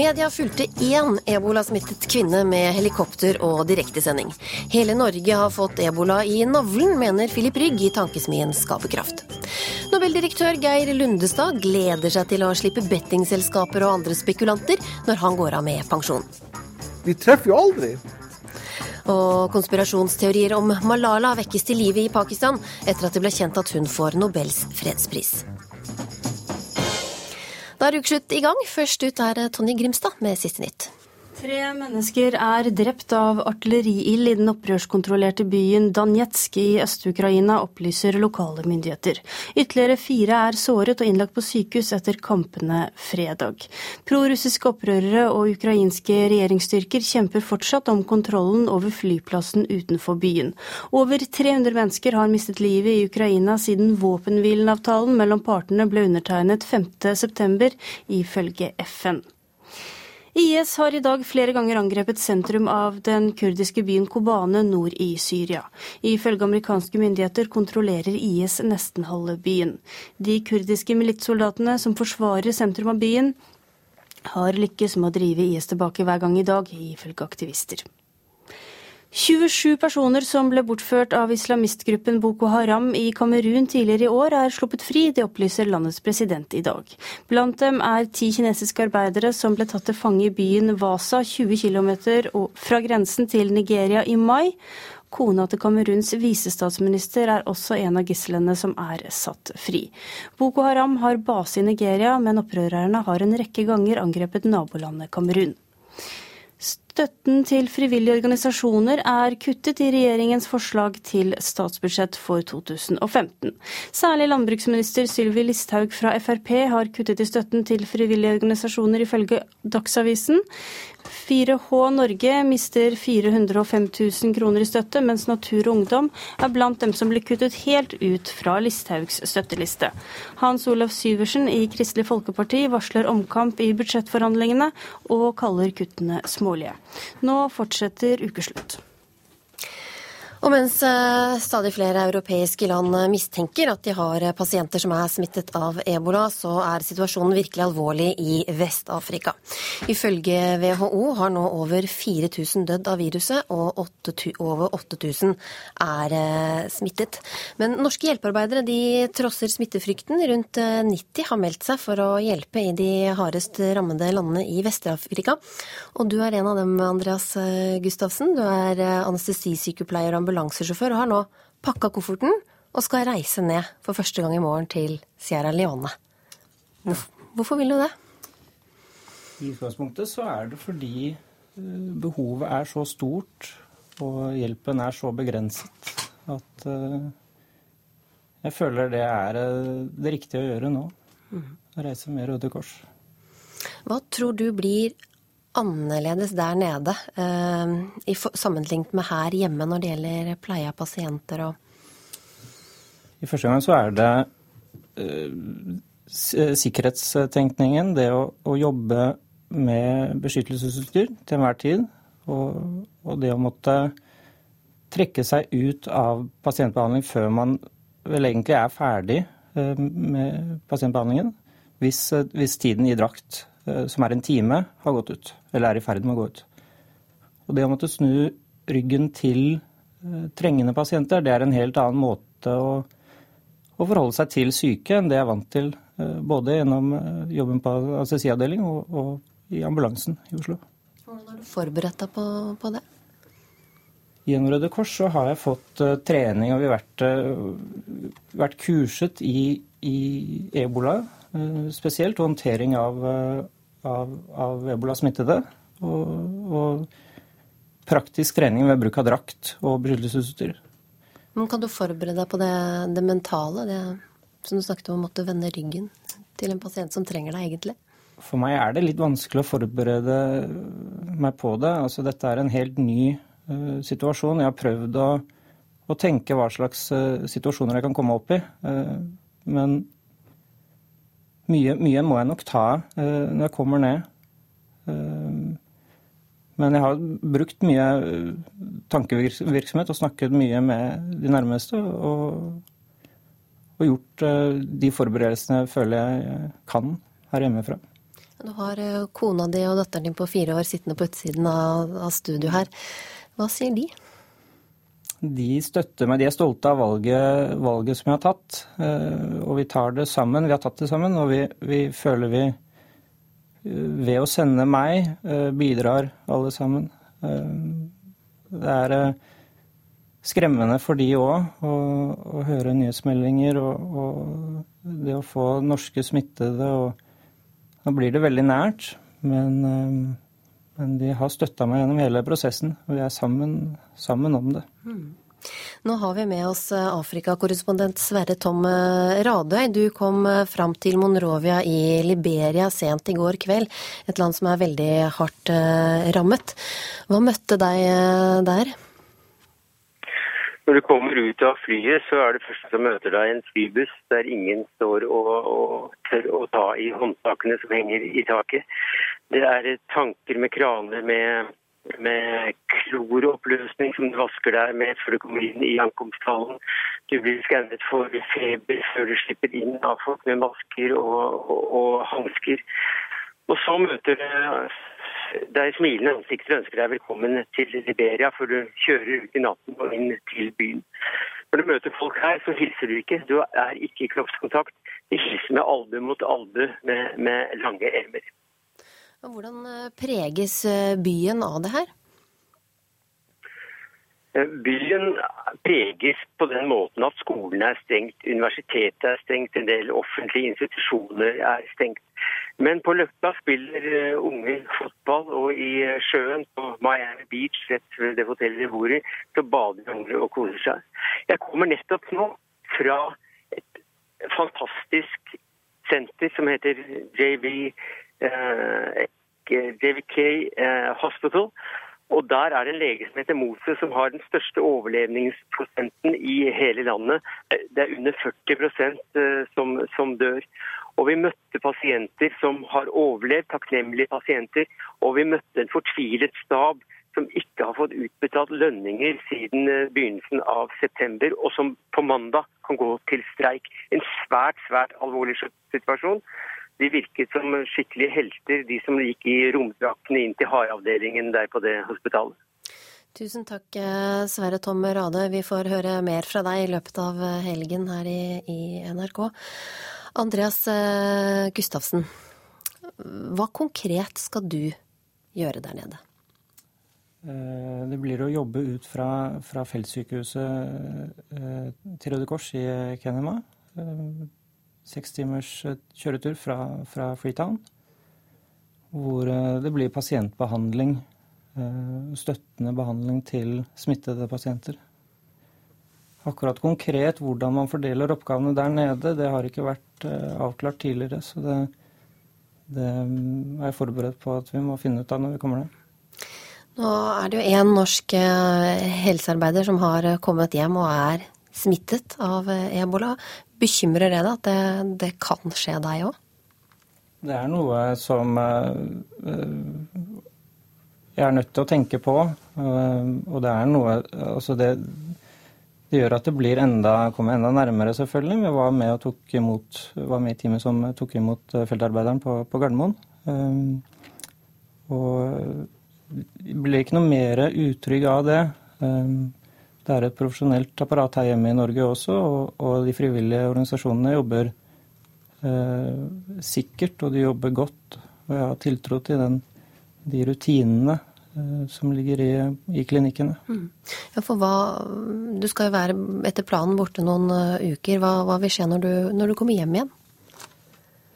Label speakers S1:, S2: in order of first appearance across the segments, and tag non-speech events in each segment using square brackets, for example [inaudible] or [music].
S1: Media fulgte én ebolasmittet kvinne med helikopter og direktesending. Hele Norge har fått ebola i navlen, mener Filip Rygg i tankesmien Skaperkraft. Nobeldirektør Geir Lundestad gleder seg til å slippe bettingselskaper og andre spekulanter når han går av med pensjon.
S2: Vi treffer jo aldri.
S1: Og konspirasjonsteorier om Malala vekkes til live i Pakistan etter at det ble kjent at hun får Nobels fredspris. Da er ukeslutt i gang. Først ut er Tonje Grimstad med siste nytt.
S3: Tre mennesker er drept av artilleriild i den opprørskontrollerte byen Danetsk i Øst-Ukraina, opplyser lokale myndigheter. Ytterligere fire er såret og innlagt på sykehus etter kampene fredag. Prorussiske opprørere og ukrainske regjeringsstyrker kjemper fortsatt om kontrollen over flyplassen utenfor byen. Over 300 mennesker har mistet livet i Ukraina siden våpenhvilenavtalen mellom partene ble undertegnet 5.9, ifølge FN. IS har i dag flere ganger angrepet sentrum av den kurdiske byen Kobane nord i Syria. Ifølge amerikanske myndigheter kontrollerer IS nesten halve byen. De kurdiske militssoldatene som forsvarer sentrum av byen, har lykkes med å drive IS tilbake hver gang i dag, ifølge aktivister. 27 personer som ble bortført av islamistgruppen Boko Haram i Kamerun tidligere i år, er sluppet fri, det opplyser landets president i dag. Blant dem er ti kinesiske arbeidere som ble tatt til fange i byen Wasa, 20 km fra grensen til Nigeria i mai. Kona til Kameruns visestatsminister er også en av gislene som er satt fri. Boko Haram har base i Nigeria, men opprørerne har en rekke ganger angrepet nabolandet Kamerun. Støtten til frivillige organisasjoner er kuttet i regjeringens forslag til statsbudsjett for 2015. Særlig landbruksminister Sylvi Listhaug fra Frp har kuttet i støtten til frivillige organisasjoner, ifølge Dagsavisen. 4H Norge mister 405 000 kroner i støtte, mens Natur og Ungdom er blant dem som blir kuttet helt ut fra Listhaugs støtteliste. Hans Olav Syversen i Kristelig Folkeparti varsler omkamp i budsjettforhandlingene, og kaller kuttene smålige. Nå fortsetter ukeslutt.
S1: Og mens eh, stadig flere europeiske land mistenker at de har pasienter som er smittet av ebola, så er situasjonen virkelig alvorlig i Vest-Afrika. Ifølge WHO har nå over 4000 dødd av viruset, og 8, over 8000 er eh, smittet. Men norske hjelpearbeidere de trosser smittefrykten. Rundt 90 eh, har meldt seg for å hjelpe i de hardest rammede landene i Vest-Afrika. Og du er en av dem, Andreas Gustavsen. Du er anestesisykepleier og ambulansesjåfør og har nå pakka kofferten og skal reise ned for første gang i morgen til Sierra Leone. Hvorfor vil du det?
S4: I utgangspunktet så er det fordi eh, behovet er så stort og hjelpen er så begrenset at eh, jeg føler det er eh, det riktige å gjøre nå. Mm. Å reise med Røde Kors.
S1: Hva tror du blir annerledes der nede eh, sammenlignet med her hjemme når det gjelder pleie av pasienter og
S4: I første gang så er det eh, sikkerhetstenkningen, det å, å, jobbe med beskyttelsesutstyr til enhver tid, og, og, det å måtte trekke seg ut av pasientbehandling før man vel egentlig er ferdig eh, med pasientbehandlingen, hvis, hvis tiden i drakt Eh, som er en time, har gått ut. Eller er i ferd med å gå ut. Og det å måtte snu ryggen til eh, trengende pasienter, det er en helt annen måte å, å forholde seg til syke enn det jeg er vant til. Eh, både gjennom jobben på anestesiavdeling og, og, i ambulansen i Oslo.
S1: Hvordan har du forberedt deg på, på det?
S4: Gjennom Røde Kors så har jeg fått uh, trening, og vi har vært, uh, vært kurset i, i ebola uh, spesielt, håndtering av, av, av ebola-smittede. Og, og praktisk trening ved bruk av drakt og beskyttelsesutstyr.
S1: Men kan du forberede deg på det, det mentale, det som du snakket om å måtte vende ryggen til en pasient som trenger deg egentlig?
S4: For meg er det litt vanskelig å forberede meg på det. Altså, dette er en helt ny uh, situasjon. Jeg har prøvd å, å tenke hva slags uh, situasjoner jeg kan komme opp i. Uh, men mye, mye, må jeg nok ta uh, når jeg kommer ned. Uh, men jeg har brukt mye eh, tankevirksomhet og snakket mye med de nærmeste. Og, og gjort de forberedelsene jeg føler jeg kan her hjemmefra.
S1: Du har kona di og datteren din på fire år sittende på utsiden av, av studio her. Hva sier de?
S4: De støtter meg. De er stolte av valget, valget, som jeg har tatt. Eh, og vi tar det sammen. Vi har tatt det sammen, og vi, vi føler vi eh, ved å sende meg eh, bidrar alle sammen. Det er skremmende for de òg å, å, høre nyhetsmeldinger og, og, det å få norske smittede. Og, da blir det veldig nært. Men, men de har støtta meg gjennom hele prosessen, og vi er sammen, sammen om det. Mm.
S1: Nå har vi med oss eh, Afrikakorrespondent Sverre Tom eh, Radøy. Du kom eh, fram til Monrovia i Liberia sent i går kveld, et land som er veldig hardt rammet. Hva møtte deg der?
S5: Når du kommer ut av flyet, så er det første som møter deg en flybuss der ingen står og, og tør å ta i håndtakene som henger i taket. Det er tanker med kraner med med kloroppløsning som du vasker deg med før du kommer inn i ankomsthallen. Du blir skannet for feber før du slipper inn av folk med masker og, og, og hansker. Og så møter deg smilende ansikter og ønsker deg velkommen til Liberia før du kjører ut i natten og inn til byen. Når du møter folk her, så hilser du ikke. Du er ikke i kroppskontakt. De hilser med albue mot albue med, med lange ermer.
S1: Hvordan eh, preges eh, byen av det her?
S5: Eh, byen preges på den måten at skolen er stengt, universitetet er stengt, en del offentlige institusjoner er stengt. Men på Løkka spiller unge fotball, og i sjøen på Miami Beach, rett ved det hotellet de bor i, så bader unge og koser seg. Jeg kommer nettopp nå fra et fantastisk senter som heter Eh, JVK eh, Hospital. Og Der er det en lege som heter Mose, som har den største overlevningsprosenten i hele landet. Det er under 40 eh, som, som dør. Og Vi møtte pasienter som har overlevd, takknemlige pasienter. Og vi møtte en fortvilet stab som ikke har fått utbetalt lønninger siden begynnelsen av september, og som på mandag kan gå til streik. En svært, svært alvorlig situasjon. De virket som skikkelige helter, de som gikk i romdraktene inn til haravdelingen der på det hospitalet.
S1: Tusen takk, eh, Sverre Tom Rade. Vi får høre mer fra deg i løpet av eh, helgen her i, i NRK. Andreas eh, Gustavsen, hva konkret skal du gjøre der nede?
S4: Det blir å jobbe ut fra, fra feltsykehuset til Røde Kors i Kenema seks timers eh, kjøretur fra, fra, Freetown. Hvor eh, det blir pasientbehandling, eh, støttende behandling til smittede pasienter. Akkurat konkret hvordan man fordeler oppgavene der nede, det har ikke vært avklart tidligere. Så det, det er jeg forberedt på at vi må finne ut av når vi kommer ned.
S1: Nå er det jo én norsk helsearbeider som har kommet hjem og er smittet av ebola. Bekymrer det deg at det, det, kan skje deg òg?
S4: Det er noe som uh, jeg er nødt til å tenke på. Uh, og det er noe Altså det, det gjør at det blir enda, kommer enda nærmere, selvfølgelig. Vi var med og tok imot, var med i teamet som tok imot feltarbeideren på, på Gardermoen. Og blir ikke noe mer utrygg av det. Det er et profesjonelt apparat her hjemme i Norge også, og, og de frivillige organisasjonene jobber eh, sikkert, og de jobber godt. Og jeg har tiltro til den, de rutinene eh, som ligger i, i klinikkene. Mm.
S1: Ja, for hva, Du skal jo være etter planen borte noen uh, uker. Hva, hva, vil skje når du, når du, kommer hjem igjen?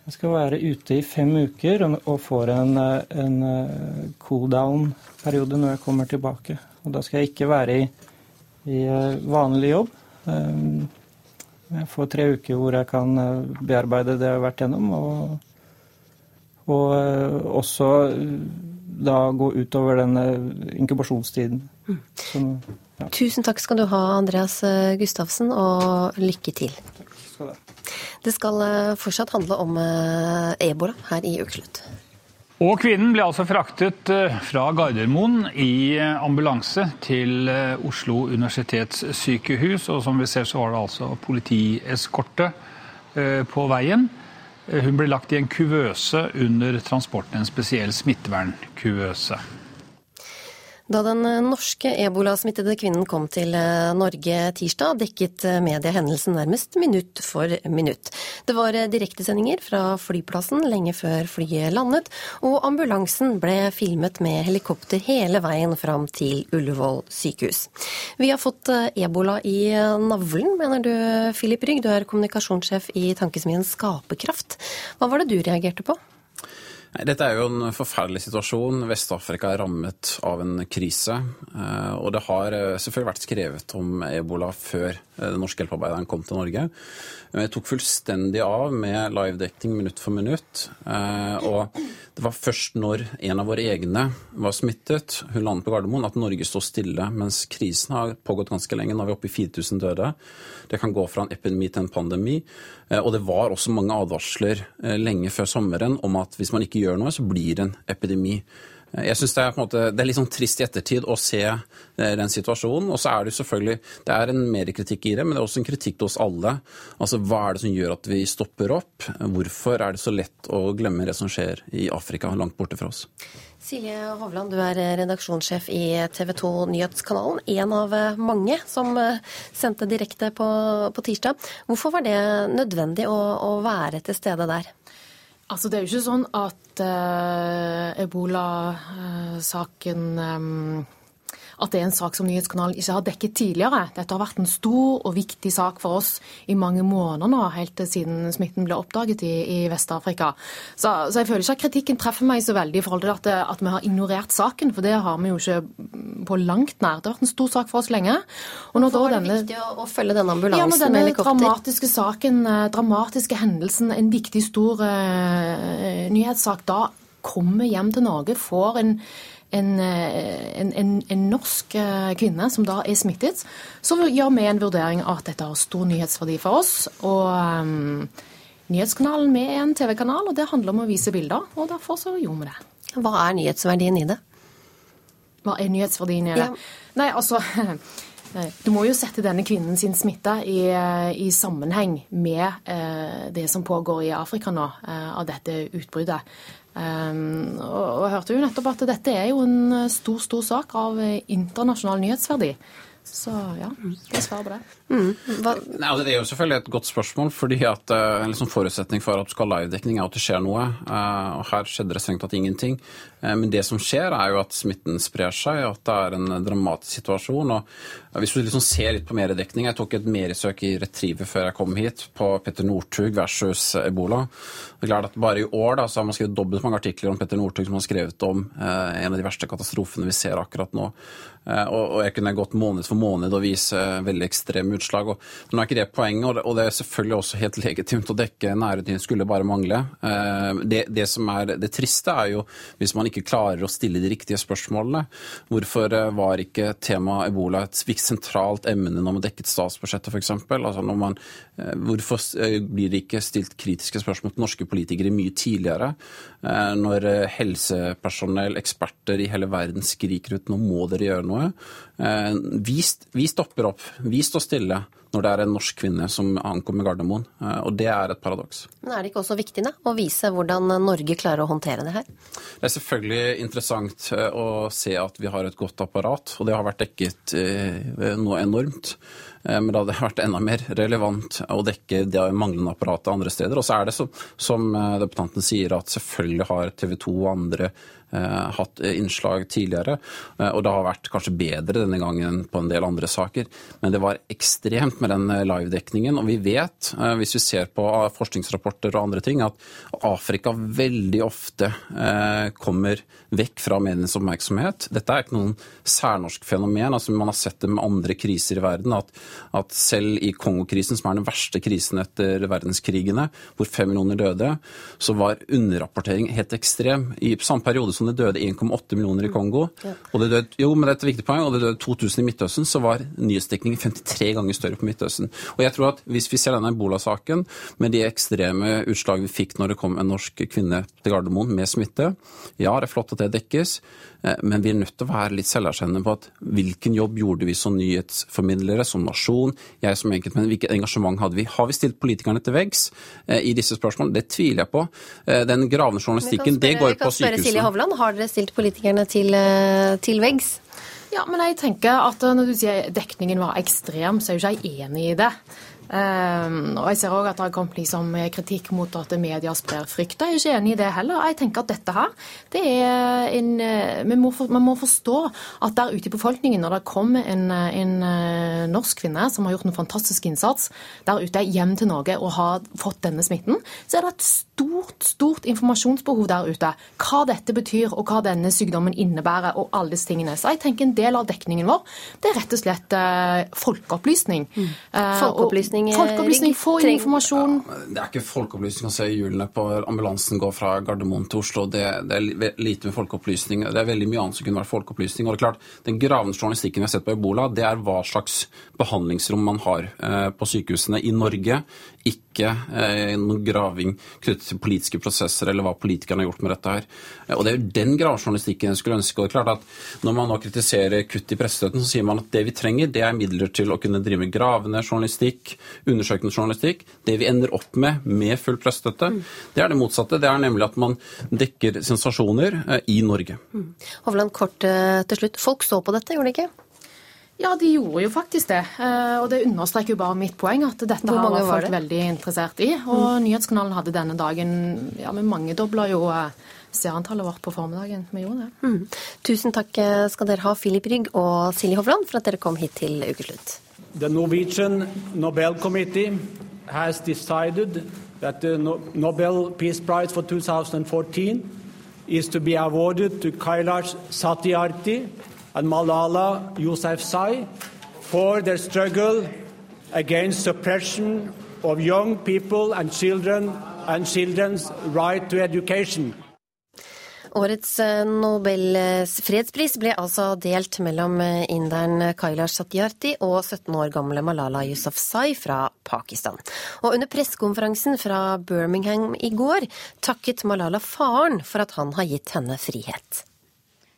S4: Jeg skal være ute i fem uker og, får en, eh, en uh, cool down-periode når jeg kommer tilbake. Og da skal jeg ikke være i i eh, vanlig jobb. Eh, jeg får tre uker hvor jeg kan eh, bearbeide det jeg har vært gjennom, og, og også da gå utover den inkubasjonstiden. Mm.
S1: Som, ja. Tusen takk skal du ha, Andreas Gustavsen, og lykke til. Takk skal du ha. Det skal fortsatt handle om ebola her i Ukeslutt.
S6: Og kvinnen ble altså fraktet eh, fra Gardermoen i eh, ambulanse til eh, Oslo universitetssykehus. Og som vi ser så var det altså politieskorte på veien. Hun ble lagt i en kuvøse under transporten, en spesiell smittevernkuvøse.
S1: Da den norske ebolasmittede kvinnen kom til eh, Norge tirsdag, dekket eh, media hendelsen nærmest minutt for minutt. Det var eh, direktesendinger fra flyplassen lenge før flyet landet, og ambulansen ble filmet med helikopter hele veien fram til Ullevål sykehus. Vi har fått ebola i navlen, mener du Filip Rygg, du er kommunikasjonssjef i tankesmien Skaperkraft. Hva var det du reagerte på?
S7: Dette er jo en forferdelig situasjon. Vest-Afrika er rammet av en krise. Eh, og det har eh, selvfølgelig vært skrevet om ebola før eh, den norske hjelpearbeideren kom til Norge. Men jeg tok fullstendig av med livedekning minutt for minutt. Og det var først når en av våre egne var smittet, hun landet på Gardermoen, at Norge sto stille. Mens krisen har pågått ganske lenge. Nå er vi oppe i 4000 døde. Det kan gå fra en epidemi til en pandemi. Og det var også mange advarsler lenge før sommeren om at hvis man ikke gjør noe, så blir det en epidemi. Jeg synes det det er litt sånn trist i ettertid å se eh, den situasjonen. Og så er det selvfølgelig det er en kritikk i det, men det er også en kritikk til oss alle. Altså, Hva er det som gjør at vi stopper opp? Hvorfor er det så lett å glemme det som skjer i Afrika, langt borte fra oss?
S1: Silje Hovland, du er redaksjonssjef i TV 2 Nyhetskanalen. En av eh, mange som eh, sendte direkte på, på tirsdag. Hvorfor var det nødvendig å, å være til stede der?
S8: Altså, Det er jo ikke sånn at uh, ebola-saken um, at det er en sak som Nyhetskanalen ikke har dekket tidligere. Dette har vært en stor og viktig sak for oss i mange måneder nå, helt siden smitten ble oppdaget i, i Vest-Afrika. Så, så, jeg føler ikke at kritikken treffer meg så veldig i forhold til at, at, vi har ignorert saken, for det har vi jo ikke på langt nær. Det har vært en stor sak for oss lenge.
S1: Og Hvorfor var det viktig å, å, følge denne ambulansen ja,
S8: denne
S1: med helikopter?
S8: Dramatiske saken, eh, dramatiske hendelsen, en viktig, stor uh, nyhetssak. Da kommer hjem til Norge, får en Eh, en, en, en, norsk eh, kvinne som da er smittet, så gjør vi en vurdering av at dette har stor nyhetsverdi for oss. Og um, Nyhetskanalen med en TV-kanal, og det handler om å vise bilder. Og derfor så gjorde vi det.
S1: Hva er nyhetsverdien i det?
S8: Hva er nyhetsverdien i det? Ja. Nei, altså [laughs] Du må jo sette denne kvinnen sin smitte i, i sammenheng med eh, det som pågår i Afrika nå, eh, av dette utbruddet. Um, og, og hørte jo nettopp at dette er jo en stor, stor sak av internasjonal nyhetsverdi. Så ja, det er svaret på det. Mm.
S7: Nei, altså, det er jo selvfølgelig et godt spørsmål, fordi at uh, en liksom forutsetning for at du skal ha livedekning, er at det skjer noe. Uh, og Her skjedde det strengt tatt ingenting. Uh, men det som skjer, er jo at smitten sprer seg, at det er en dramatisk situasjon. og Hvis du liksom ser litt på mediedekning Jeg tok et mediesøk i Retriever før jeg kom hit, på Petter Northug versus ebola. Det er klart at Bare i år da, så har man skrevet dobbelt så mange artikler om Petter Northug som har skrevet om en av de verste katastrofene vi ser akkurat nå. Eh, og, jeg kunne gått måned for måned og vise veldig ekstreme utslag. og Nå er ikke det poenget, og det er selvfølgelig også helt [laughs] legitimt å dekke nære ting, skulle bare mangle. Eh, det, det, som er det triste, er jo hvis man ikke klarer å stille de riktige spørsmålene. Hvorfor eh, var ikke temaet ebola et sentralt emne når man dekket statsbudsjettet, f.eks.? Altså hvorfor blir det ikke stilt kritiske spørsmål til norske politikere mye tidligere? Når helsepersonell, eksperter i hele verden skriker ut nå må dere gjøre noe. Eh, vi stopper opp, vi står stille når det er en norsk kvinne som ankommer Gardermoen. Eh, og det er et paradoks.
S1: Men er det ikke også viktig da, å vise hvordan Norge klarer å håndtere det her?
S7: Det er selvfølgelig interessant eh, å se at vi har et godt apparat, og det har vært dekket noe enormt. Men det hadde vært enda mer relevant å dekke det manglende apparatet andre steder. Og så er det som, som deputanten sier, at selvfølgelig har TV 2 og andre Eh, hatt innslag tidligere. Eh, og det har vært kanskje bedre denne gangen på en del andre saker. Men det var ekstremt med den eh, livedekningen. Og vi vet, hvis vi ser på forskningsrapporter og andre ting, at Afrika veldig ofte kommer vekk fra medienes oppmerksomhet. Dette er ikke noen særnorsk fenomen. altså Man har sett det med andre kriser i verden. At, at selv i Kongokrisen, som er den verste krisen etter verdenskrigene, hvor fem millioner døde, så var underrapportering helt ekstrem. I samme periode som det døde 1,8 millioner i Kongo. Og det døde, jo, men det er et viktig poeng, og det døde 2000 i Midtøsten, så var nyhetsdekningen 53 ganger større på Midtøsten. Og jeg tror at Hvis vi ser denne ebola-saken med de ekstreme utslag vi fikk når det kom en norsk kvinne til Gardermoen med smitte, ja, det er flott at det dekkes, eh, men vi er nødt til å være litt selverkjennende på at hvilken jobb gjorde vi som nyhetsformidlere, som nasjon, jeg som enkeltmenn, hvilket engasjement hadde vi? Har vi stilt politikerne til veggs eh, i disse spørsmålene? Det tviler jeg på. Den gravende journalistikken, det går på sykehusene.
S1: Silje Hovland, har dere stilt politikerne til, til veggs?
S8: Ja, men jeg tenker at Når du sier dekningen var ekstrem, så er jo ikke jeg enig i det. Um, og Jeg ser også at det har kommet liksom kritikk mot at media sprer frykt. Jeg er ikke enig i det heller. Jeg tenker at dette her, det er en Vi må, for, må forstå at der ute i befolkningen, når det kommer en, en, eh, norsk kvinne som har gjort en fantastisk innsats der ute hjem til Norge og har fått denne smitten, så er det et stort, stort informasjonsbehov der ute. Hva dette betyr og hva denne sykdommen innebærer og alle disse tingene. Så jeg tenker en del av dekningen vår, det er rett og slett uh, folkeopplysning. Mm.
S1: Folkeopplysning
S8: folkeopplysning? Folkeopplysning, få informasjon.
S7: Ja, det er ikke folkeopplysning å se hjulene på ambulansen gå fra Gardermoen til Oslo. Det, det, er lite med folkeopplysning. Det er veldig mye annet som kunne vært folkeopplysning. Og det er klart, Den gravende journalistikken vi har sett på ebola, det er hva slags behandlingsrom man har eh, på sykehusene i Norge. Ikke eh, noen graving knyttet til politiske prosesser eller hva politikerne har gjort med dette her. Eh, og Det er jo den gravejournalistikken jeg skulle ønske. og det er klart at Når man nå kritiserer kutt i pressestøtten, så sier man at det vi trenger, det er midler til å kunne drive med gravende journalistikk, undersøkende journalistikk. Det vi ender opp med med full pressestøtte, mm. det er det motsatte. Det er nemlig at man dekker sensasjoner eh, i Norge. Mm.
S1: Hovland, kort eh, til slutt. Folk så på dette, gjorde de ikke?
S8: Ja, de gjorde jo faktisk det. Eh, og det understreker jo bare mitt poeng, at dette har folk var veldig interessert i. Og mm. Nyhetskanalen hadde denne dagen Ja, vi mangedobla jo seerantallet vårt på formiddagen. Vi gjorde det. Mm.
S1: Tusen takk skal dere ha, Filip Rygg og Silje Hovland, for at dere kom hit til Ukeslutt.
S9: The Norwegian Nobel Committee has decided that the Nobel Peace Prize for 2014 is to be awarded to Kailash Satyarthi and Malala Yousafzai for their struggle against suppression of young people and children and children's right to education.
S1: Årets eh, Nobels fredspris ble altså delt mellom eh, inderen Kailash Satyarthi og 17 år gamle Malala Yousafzai fra Pakistan. Og under pressekonferansen fra Birmingham i går takket Malala faren for at han har gitt henne frihet.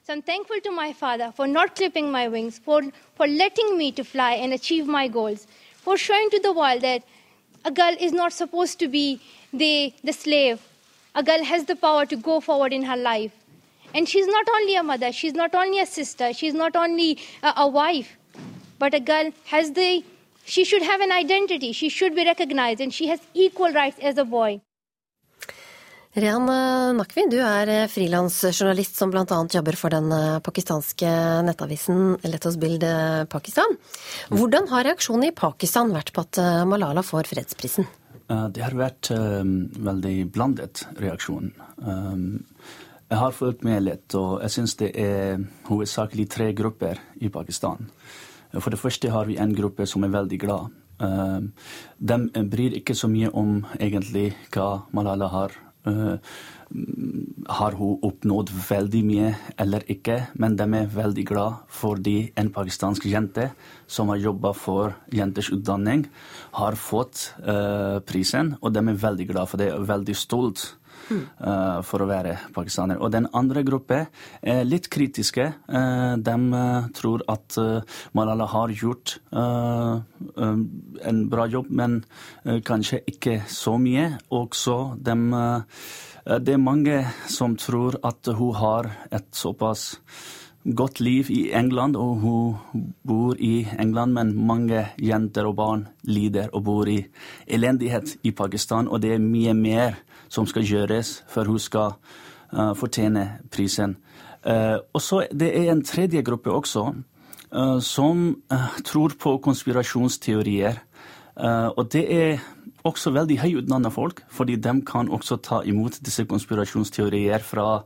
S10: So I'm thankful to my father for not clipping my wings, for, for letting me to fly and achieve my goals, for showing to the world that a girl is not supposed to be the, the slave a girl has the power to go forward in her life. And she's not only a mother, she's not only a sister, she's not only a, a wife, but a girl has the, she should have an identity, she should be recognized, and she has equal rights as a boy.
S1: Rehan Nakvi, du er frilansjournalist som bl.a. jobber for den eh, pakistanske nettavisen Let Us Build Pakistan. Hvordan har reaksjonen i Pakistan vært på at eh, Malala får fredsprisen?
S11: Eh, det har vært um, veldig blandet reaksjon. Um, jeg har fulgt med litt, og jeg syns det er hovedsakelig tre grupper i Pakistan. For det første har vi en gruppe som er veldig glad. Um, de bryr ikke så mye om egentlig hva Malala har uh, har hun oppnådd veldig mye eller ikke, men de er veldig glad fordi en pakistansk jente som har jobba for jenters utdanning, har fått uh, prisen, og de er veldig glad for det og veldig stolt. Uh, for å være pakistaner. Og den andre gruppen er litt kritiske. Uh, de uh, tror at Malala har gjort en bra jobb, men kanskje ikke så mye. Også de Eh, det er mange som tror at hun har et såpass godt liv i England, og hun bor i England, men mange jenter og barn lider og bor i elendighet i Pakistan, og det er mye mer som skal gjøres før hun skal uh, fortjene prisen. Uh, og så Det er en tredje gruppe også, uh, som tror på konspirasjonsteorier. og det er også veldig høyutdanna folk, fordi de kan også ta imot disse konspirasjonsteorier fra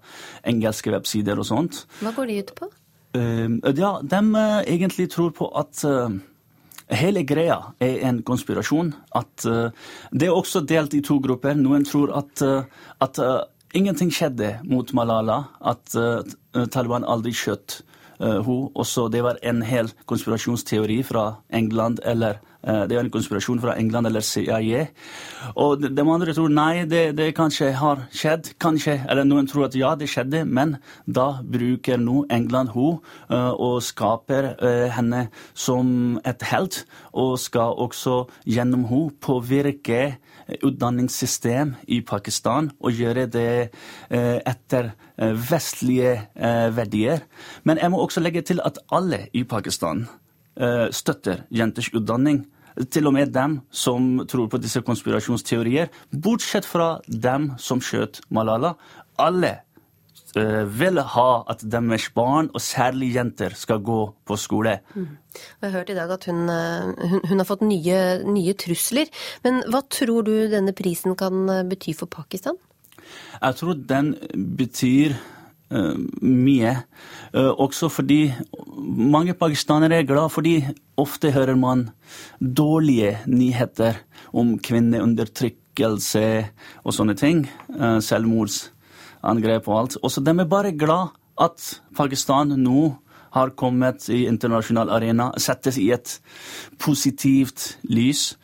S11: engelske websider og sånt.
S1: Hva går de ut på?
S11: Uh, ja, De uh, egentlig tror på at uh, hele greia er en konspirasjon. At Det er også delt i to grupper. Noen tror at, at ingenting skjedde mot Malala. At Taliban aldri skjøt hun. Også det var en hel konspirasjonsteori fra England eller Eh, det er en konspirasjon fra England eller CIA. Og de andre tror nei, det, det kanskje har skjedd. Kanskje, eller noen tror at ja, det skjedde, men da bruker nå England hun eh, og skaper eh, henne som et helt, og skal også gjennom hun påvirke utdanningssystem i Pakistan og gjøre det etter vestlige verdier. Men jeg må også legge til at alle i Pakistan Eh, støtter jenters utdanning. Til og med dem som tror på disse konspirasjonsteorier, bortsett fra dem som skjøt Malala. Alle uh, vil ha at deres barn, og særlig jenter, skal gå på skole. Mm.
S1: Jeg har hørt i dag at hun, eh, hun, hun har fått nye, nye, trusler. Men hva tror du denne prisen kan bety for Pakistan?
S11: Jeg tror den betyr Eh, mye. Eh, også fordi mange pakistanere er glad fordi ofte hører man dårlige nyheter om kvinneundertrykkelse og sånne ting. Eh, selvmordsangrep og alt. Også de er bare glad at Pakistan nå har kommet i internasjonal arena, settes i et positivt lys.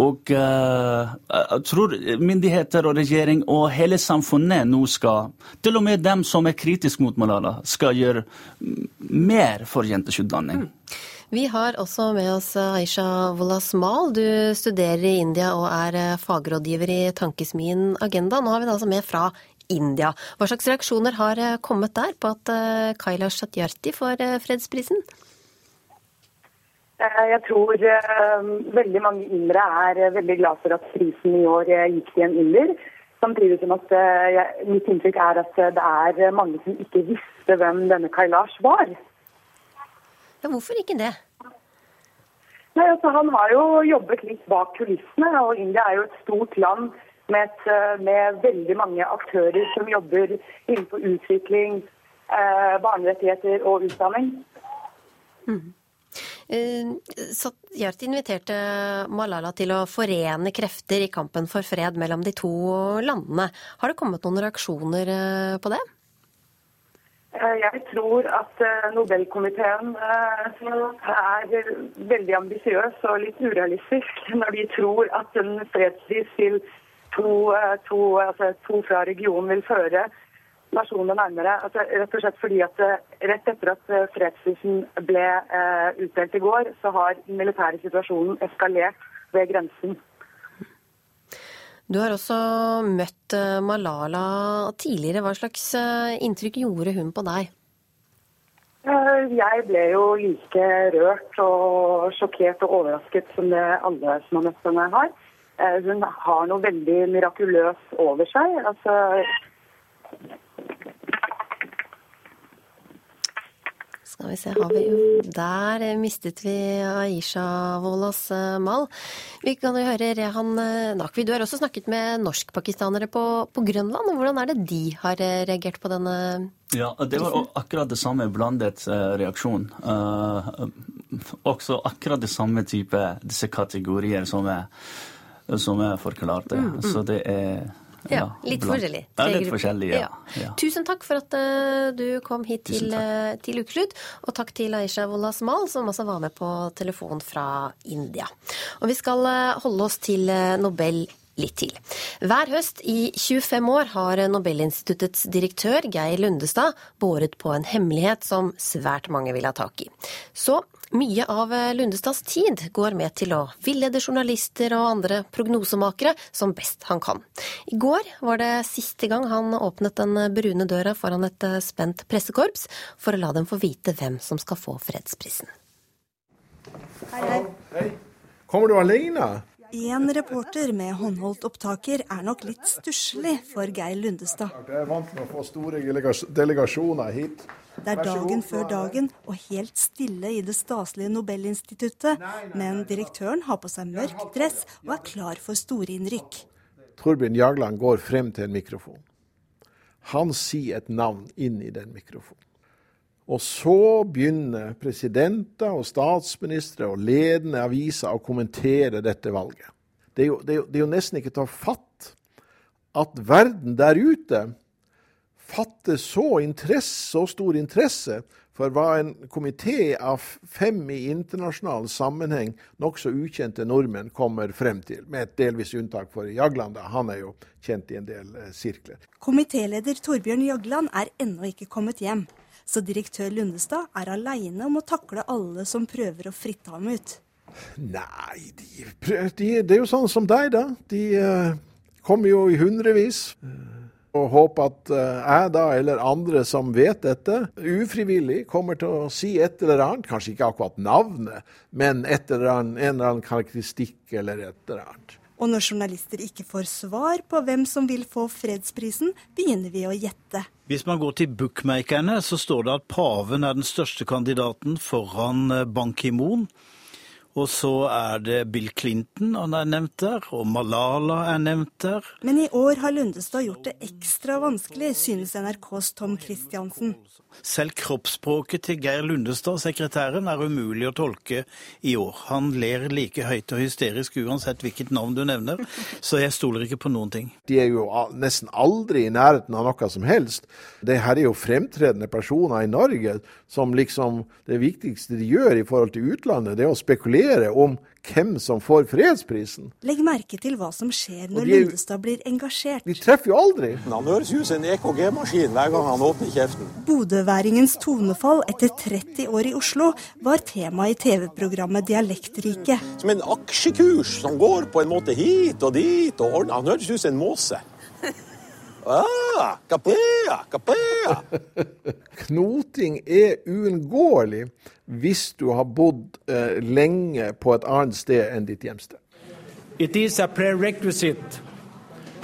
S11: Og uh, jeg tror myndigheter og regjering og hele samfunnet nå skal, til og med dem som er kritiske mot Malala, skal gjøre mer for jenters utdanning. Mm.
S1: Vi har også med oss Aisha Wolasmal. Du studerer i India og er eh, fagrådgiver i tankesmien Agenda. Nå har vi deg altså med fra India. Hva slags reaksjoner har eh, kommet der på at Kailash Satyarthi får fredsprisen?
S12: Eh, jeg tror uh, veldig mange yngre er uh, veldig glad for at prisen i år gikk til en ynder. Samtidig som at mitt inntrykk er at det er mange som ikke visste hvem denne Kailash var.
S1: Ja, hvorfor ikke det?
S12: Nei, altså, Han har jo jobbet litt bak kulissene, og India er jo et stort land med, et, med veldig mange aktører som jobber innenfor utvikling, barnerettigheter og utdanning. Mm.
S1: Eh, Satyarthi inviterte Malala til å forene krefter i kampen for fred mellom de to landene. Har det kommet noen reaksjoner eh, på det?
S12: Eh, jeg tror at Nobelkomiteen er veldig ambisiøs og litt urealistisk [laughs] når de tror at en fredspris til to, to, altså to fra regionen vil føre nasjonene nærmere. Altså, rett og slett fordi at eh, Rett etter at eh, fredsprisen ble eh, utdelt i går, så har den militære situasjonen eskalert ved grensen.
S1: Du har også møtt Malala tidligere. Hva slags inntrykk gjorde hun på deg?
S12: Jeg ble jo like rørt og sjokkert og overrasket som det alle som har møtt henne har. Hun har noe veldig mirakuløst over seg. Altså,
S1: Skal vi se, har vi jo Der mistet vi Aisha Wolas eh, Mal. Vi kan jo høre Rehan eh, Nakvi, du har også snakket med norskpakistanere på, på Grønland. Hvordan er det de har eh, reagert på denne
S11: Ja, det var akkurat det samme blandet reaksjon. Uh, også akkurat det samme type disse kategorier som er, som er forklarte. Mm, mm. Så det er
S1: ja, litt forskjellig.
S11: Ja, litt forskjellig, ja.
S1: ja. Tusen takk for at uh, du kom hit til, uh, til, Ukeslutt. Og takk til Aisha Wolasmal, som også var med på telefon fra India. Og vi skal uh, holde oss til Nobel litt til. Hver høst i 25 år har Nobelinstituttets direktør Geir Lundestad båret på en hemmelighet som svært mange vil ha tak i. Så mye av eh, Lundestads tid går med til å villede journalister og andre prognosemakere som best han kan. I går var det siste gang han åpnet den brune døra foran et eh, spent pressekorps for å la dem få vite hvem som skal få fredsprisen.
S2: Hei, hei. hei. Kommer du alene?
S13: En reporter med håndholdt opptaker er nok litt stusslig for Geir Lundestad.
S2: Jeg er vant med å få store delegasjoner hit.
S13: Det er dagen før dagen og helt stille i det staselige Nobelinstituttet, men direktøren har på seg mørk dress og er klar for store innrykk.
S2: Torbjørn Jagland går frem til en mikrofon. Han sier et navn inn i den mikrofonen. Og så begynner presidenter og statsministre og ledende aviser å kommentere dette valget. Det er jo, det er jo, det er jo nesten ikke til å fatte at verden der ute fatter så, interesse, så stor interesse For hva en komité av fem i internasjonal sammenheng nokså ukjente nordmenn kommer frem til, med et delvis unntak for Jagland, han er jo kjent i en del eh, sirkler.
S13: Komitéleder Torbjørn Jagland er ennå ikke kommet hjem, så direktør Lundestad er aleine om å takle alle som prøver å fritte ham ut.
S2: Nei, de, de, det er jo sånn som deg, da. De uh, kommer jo i hundrevis. Og håper at eh, jeg da, eller andre som vet dette, ufrivillig kommer til å si et eller annet. Kanskje ikke akkurat navnet, men et eller annet, en eller annen karakteristikk eller et eller annet.
S13: Og når journalister ikke får svar på hvem som vil få fredsprisen, begynner vi å gjette.
S14: Hvis man går til bookmakerne, så står det at paven er den største kandidaten foran eh, Ban Ki-moon. Og så er det Bill Clinton han er nevnt der, og Malala er nevnt der.
S13: Men i år har Lundestad gjort det ekstra vanskelig, synes NRKs Tom Christiansen.
S14: Selv kroppsspråket til Geir Lundestad, sekretæren, er umulig å tolke i år. Han ler like høyt og hysterisk uansett hvilket navn du nevner, [laughs] så jeg stoler ikke på noen ting.
S2: De er jo nesten aldri i nærheten av noe som helst. Det her er jo fremtredende personer i Norge som liksom Det viktigste de gjør i forhold til utlandet, det er å spekulere om hvem som får fredsprisen.
S13: Legg merke til hva som skjer når de, Lundestad blir engasjert.
S2: De treffer jo aldri.
S15: Han høres ut som en EKG-maskin hver gang han åpner kjeften.
S13: Bodøværingens tonefall etter 30 år i Oslo var tema i TV-programmet Dialektriket.
S15: Som en aksjekurs som går på en måte hit og dit og ordner. Han høres ut som en måse. Ah, kapea, kapea. [laughs]
S2: Knoting er uunngåelig hvis du har bodd eh, lenge på et annet sted enn ditt hjemsted.
S9: It is a prerequisite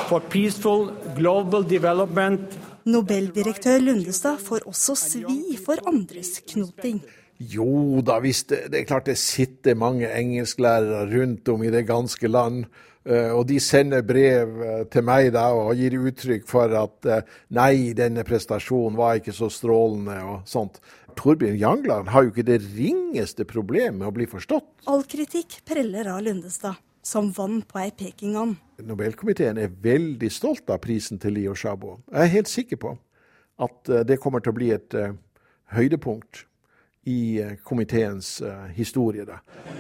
S9: for peaceful global development.
S13: Nobeldirektør Lundestad får også svi for andres knoting.
S2: Jo da, visst. Det, er klart det sitter mange engelsklærere rundt om i det ganske land. Uh, og de sender brev uh, til meg da, og gir uttrykk for at uh, nei, denne prestasjonen var ikke så strålende og sånt. Torbjørn Jangland har jo ikke det ringeste problem med å bli forstått.
S13: All kritikk preller av Lundestad, som vann på ei pekingand.
S2: Nobelkomiteen er veldig stolt av prisen til Leo Xiaobo. Jeg er helt sikker på at det kommer til å bli et høydepunkt i eh, komiteens uh, historie. Da.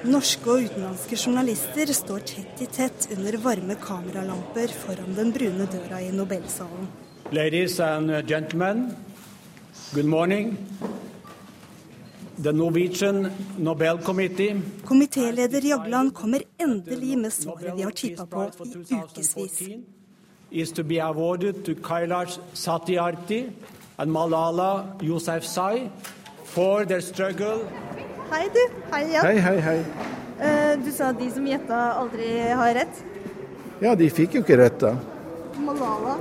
S13: Norske og utenlandske journalister står tett i tett under varme kameralamper foran den brune døra i Nobelsalen.
S9: Ladies and gentlemen, good morning. The Norwegian Nobel Committee.
S13: Komitéleder Jagland kommer endelig med svaret vi har tippa på i ukevis.
S9: Is to be awarded to Kailash Satyarthi and Malala Yousafzai for their struggle.
S16: Hei, du. Hei igjen.
S2: Hei, hei, hei.
S16: Uh, du sa de som gjetta, aldri har rett?
S2: Ja, de fikk jo ikke rett, da.
S16: Malala?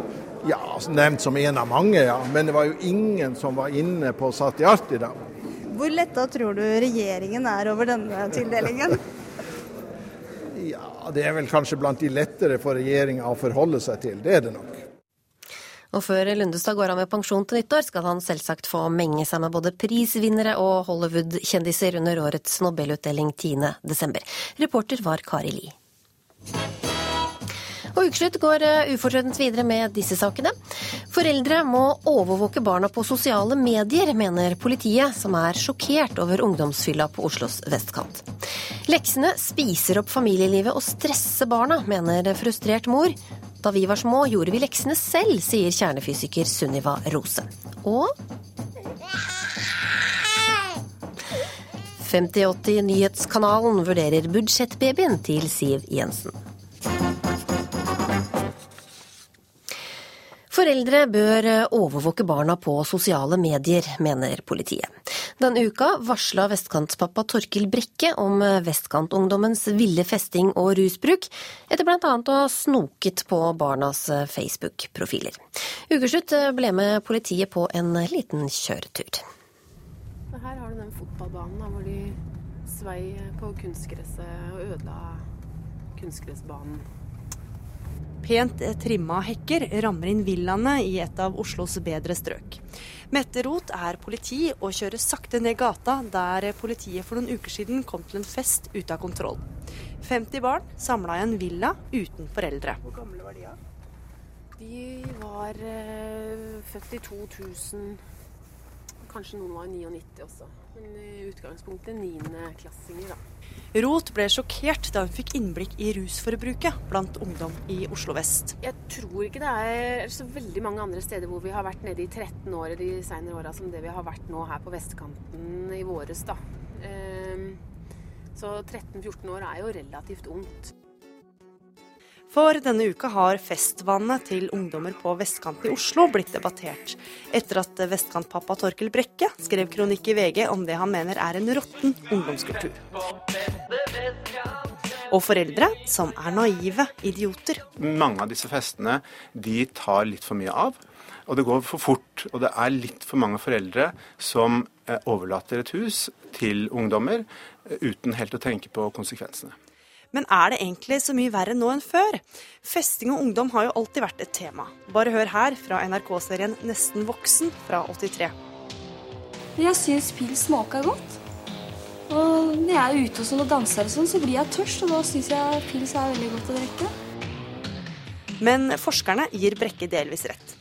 S2: Ja, nevnt som en av mange, ja. Men det var jo ingen som var inne på Satyarti, da.
S16: Hvor letta tror du regjeringen er over denne tildelingen? [laughs]
S2: ja, det er vel kanskje blant de lettere for regjeringa å forholde seg til. Det er det nok.
S1: Og før Lundestad går av med pensjon til nyttår, skal han selvsagt få menge seg med både prisvinnere og Hollywood-kjendiser under årets Nobelutdeling 10.12. Reporter var Kari Li. Og Ukeslutt går eh, ufortrødent videre med disse sakene. Foreldre må overvåke barna på sosiale medier, mener politiet, som er sjokkert over ungdomsfylla på Oslos vestkant. Leksene spiser opp familielivet og stresser barna, mener frustrert mor. Da vi var små, gjorde vi leksene selv, sier kjernefysiker Sunniva Rose. Og 5080-nyhetskanalen vurderer budsjettbabyen til Siv Jensen. Foreldre bør overvåke barna på sosiale medier, mener politiet. Denne uka varsla vestkantspappa Torkil Brekke om vestkantungdommens ville festing og rusbruk, etter bl.a. å ha snoket på barnas Facebook-profiler. Ukeslutt ble med politiet på en liten kjøretur.
S17: Her har du den fotballbanen hvor de svei på kunstgresset og ødela kunstgressbanen.
S18: Pent trimma hekker rammer inn villaene i et av Oslos bedre strøk. Mette Roth er politi og kjører sakte ned gata der politiet for noen uker siden kom til en fest ute av kontroll. 50 barn samla i en villa uten foreldre.
S17: Hvor gamle var de da? De var eh, født i 2000. kanskje noen var 99 også. Men i utgangspunktet niendeklassinger, da.
S18: Roth ble sjokkert da hun fikk innblikk i rusforbruket blant ungdom i Oslo vest.
S17: Jeg tror ikke det er så veldig mange andre steder hvor vi har vært nede i 13 år de senere åra som det vi har vært nå her på vestkanten i våres, da. Ehm, så 13-14 år er jo relativt ungt.
S18: For denne uka har festvanene til ungdommer på vestkanten i Oslo blitt debattert, etter at vestkantpappa Torkel Brekke skrev kronikk i VG om det han mener er en råtten ungdomskultur. Og foreldre som er naive idioter.
S19: Mange av disse festene de tar litt for mye av. Og det går for fort. Og det er litt for mange foreldre som eh, overlater et hus til ungdommer eh, uten helt å tenke på konsekvensene.
S18: Men er det egentlig så mye verre nå enn før? Festing og ungdom har jo alltid vært et tema. Bare hør her fra NRK-serien Nesten voksen fra 83.
S20: Jeg syns pils smaker godt. Og når jeg er ute og, sånn og danser, og sånn, så blir jeg tørst, og da syns jeg pils er veldig godt å drikke.
S18: Men forskerne gir Brekke delvis rett.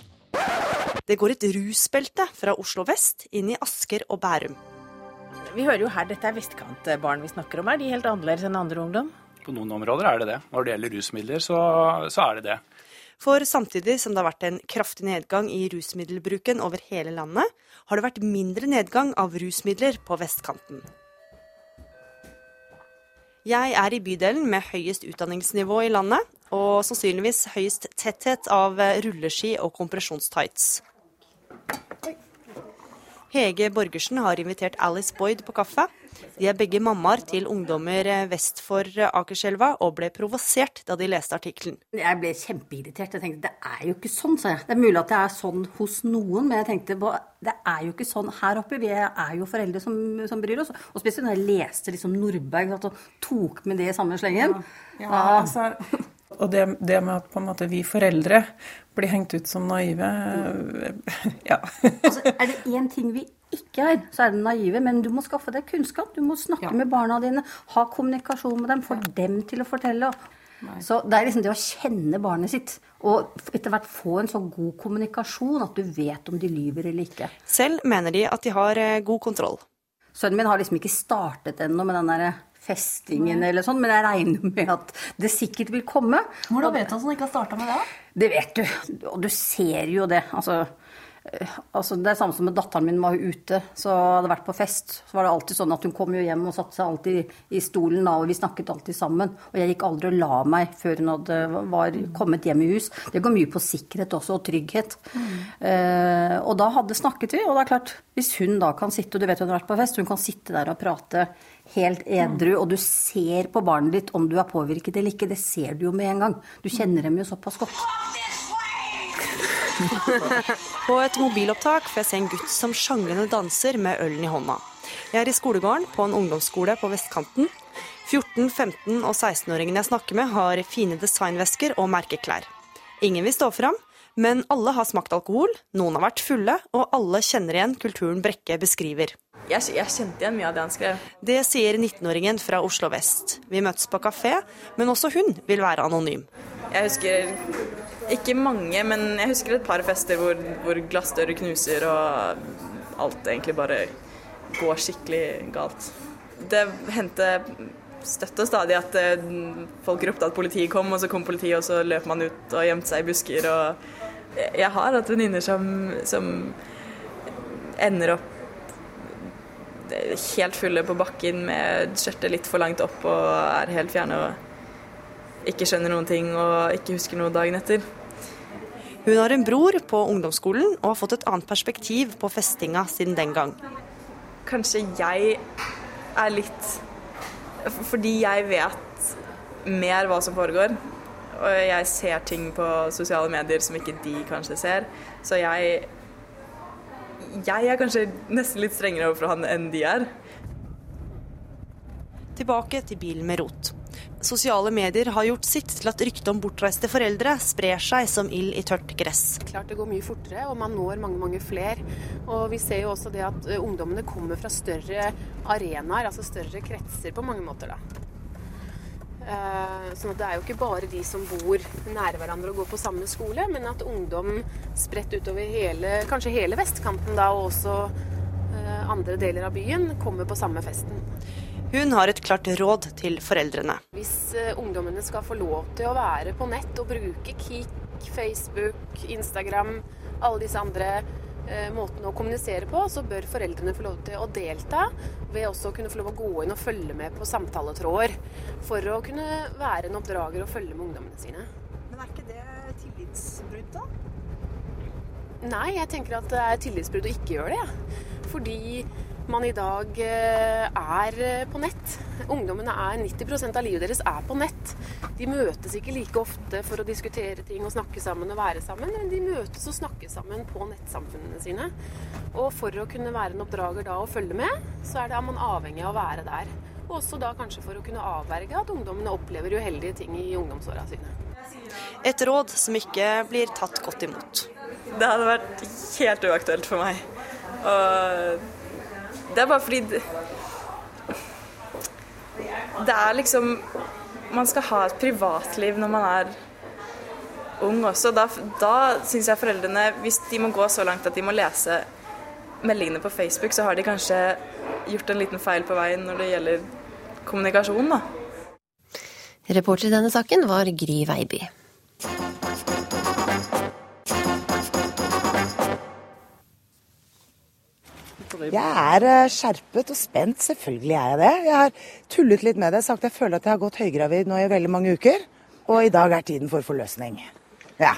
S18: Det går et rusbelte fra Oslo vest inn i Asker og Bærum.
S21: Vi hører jo her dette er vestkantbarn vi snakker om. her. de er helt annerledes enn andre ungdom?
S22: På noen områder er det det. Når det gjelder rusmidler, så, så er det det.
S18: For samtidig som det har vært en kraftig nedgang i rusmiddelbruken over hele landet, har det vært mindre nedgang av rusmidler på vestkanten. Jeg er i bydelen med høyest utdanningsnivå i landet, og sannsynligvis høyest tetthet av rulleski og kompresjonstights. Hege Borgersen har invitert Alice Boyd på kaffe. De er begge mammaer til ungdommer vest for Akerselva, og ble provosert da de leste artikkelen.
S23: Jeg ble kjempeirritert. Jeg tenkte det er jo ikke sånn, sa jeg. Det er mulig at det er sånn hos noen, men jeg tenkte det er jo ikke sånn her oppe. Vi er jo foreldre som, som bryr oss. Og spesielt når jeg leste liksom Nordberg og tok med det i samme slengen.
S24: Ja, ja, altså, og det, det, med at på en måte vi foreldre blir hengt ut som naive [laughs] Ja.
S23: altså, er det én ting vi ikke er, så er det naive. Men du må skaffe deg kunnskap. Du må snakke ja. med barna dine. Ha kommunikasjon med dem. Få ja. dem til å fortelle. Nei. Så det er liksom det å kjenne barnet sitt. Og etter hvert få en så god kommunikasjon at du vet om de lyver eller ikke.
S18: Selv mener de at de har god kontroll.
S23: Sønnen min har liksom ikke startet ennå med den derre festingen eller sånn, men jeg regner med at det sikkert vil komme.
S20: Hvordan vet du at han ikke har starta med det?
S23: Det vet du. Og du ser jo det. Altså, altså det er samme som med datteren min var ute, så hadde vært på fest. Så var det alltid sånn at hun kom jo hjem og satte seg alltid i stolen, og vi snakket alltid sammen. Og jeg gikk aldri og la meg før hun hadde, var kommet hjem i hus. Det går mye på sikkerhet også, og trygghet. Mm. Eh, og da hadde snakket vi, og det er klart, hvis hun da kan sitte, og du vet hun har vært på fest, hun kan sitte der og prate helt edru, og du ser på barnet ditt om du er påvirket eller ikke. Det ser du jo med en gang. Du kjenner dem jo såpass godt. [laughs]
S18: på et mobilopptak får jeg se en gutt som sjanglende danser med ølen i hånda. Jeg er i skolegården på en ungdomsskole på vestkanten. 14-, 15- og 16-åringene jeg snakker med, har fine designvesker og merkeklær. Ingen vil stå fram, men alle har smakt alkohol, noen har vært fulle, og alle kjenner igjen kulturen Brekke beskriver.
S25: Jeg, jeg, kjente igjen mye av det han skrev.
S18: Det sier 19-åringen fra Oslo vest. Vi møttes på kafé, men også hun vil være anonym.
S25: Jeg husker ikke mange, men jeg husker et par fester hvor, hvor glassdører knuser og alt egentlig bare går skikkelig galt. Det hendte støtt og stadig at eh, folk ropte at politiet kom, og så kom politiet, og så løp man ut og gjemte seg i busker. Og jeg har hatt venninner som, som ender opp helt fulle på bakken med skjørtet litt for langt opp og er helt fjerne og ikke skjønner noen ting og ikke husker noe dagen etter.
S18: Hun har en bror på ungdomsskolen og har fått et annet perspektiv på festinga siden den gang.
S25: Kanskje jeg er litt Fordi jeg vet mer hva som foregår. Og jeg ser ting på sosiale medier som ikke de kanskje ser. Så jeg jeg er kanskje nesten litt strengere overfor han enn de er.
S18: Tilbake til bilen med rot. Sosiale medier har gjort sitt til at ryktet om bortreiste foreldre sprer seg som ild i tørt gress.
S17: Klart det går mye fortere, og man når mange mange flere. Og vi ser jo også det at eh, ungdommene kommer fra større arenaer, altså større kretser på mange måter. da. Eh, sånn at det er jo ikke bare de som bor nære hverandre og går på samme skole, men at ungdom spredt utover hele, kanskje hele vestkanten da, og også andre deler av byen kommer på samme festen.
S18: Hun har et klart råd til foreldrene.
S17: Hvis eh, ungdommene skal få lov til å være på nett og bruke Kik, Facebook, Instagram, alle disse andre eh, måtene å kommunisere på, så bør foreldrene få lov til å delta ved også å kunne få lov å gå inn og følge med på samtaletråder. For å kunne være en oppdrager og følge med ungdommene sine.
S21: Men er ikke det tillitsbrudd, da?
S17: Nei, jeg tenker at det er tillitsbrudd å ikke gjøre det. Ja. Fordi man i dag eh, er på nett. Ungdommene er 90 av livet deres er på nett. De møtes ikke like ofte for å diskutere ting og snakke sammen og være sammen, men de møtes og snakker sammen på nettsamfunnene sine. Og for å kunne være en oppdrager da og følge med, så er, det, man avhengig av å være der. Og også da kanskje for å kunne avverge at ungdommene opplever uheldige ting i ungdomsåra sine.
S18: Et råd som ikke blir tatt godt imot.
S25: Det hadde vært helt uaktuelt for meg. Og det er bare fordi det, er liksom Man skal ha et privatliv når man er ung også. Da, da syns jeg foreldrene, hvis de må gå så langt at de må lese meldingene på Facebook, så har de kanskje gjort en liten feil på veien når det gjelder kommunikasjon, da.
S1: Reporter i denne saken var Gry Veiby.
S26: Jeg er eh, skjerpet og spent, selvfølgelig er jeg det. Jeg har tullet litt med det, sagt jeg føler at jeg har gått høygravid nå i veldig mange uker. Og i dag er tiden for forløsning. Ja.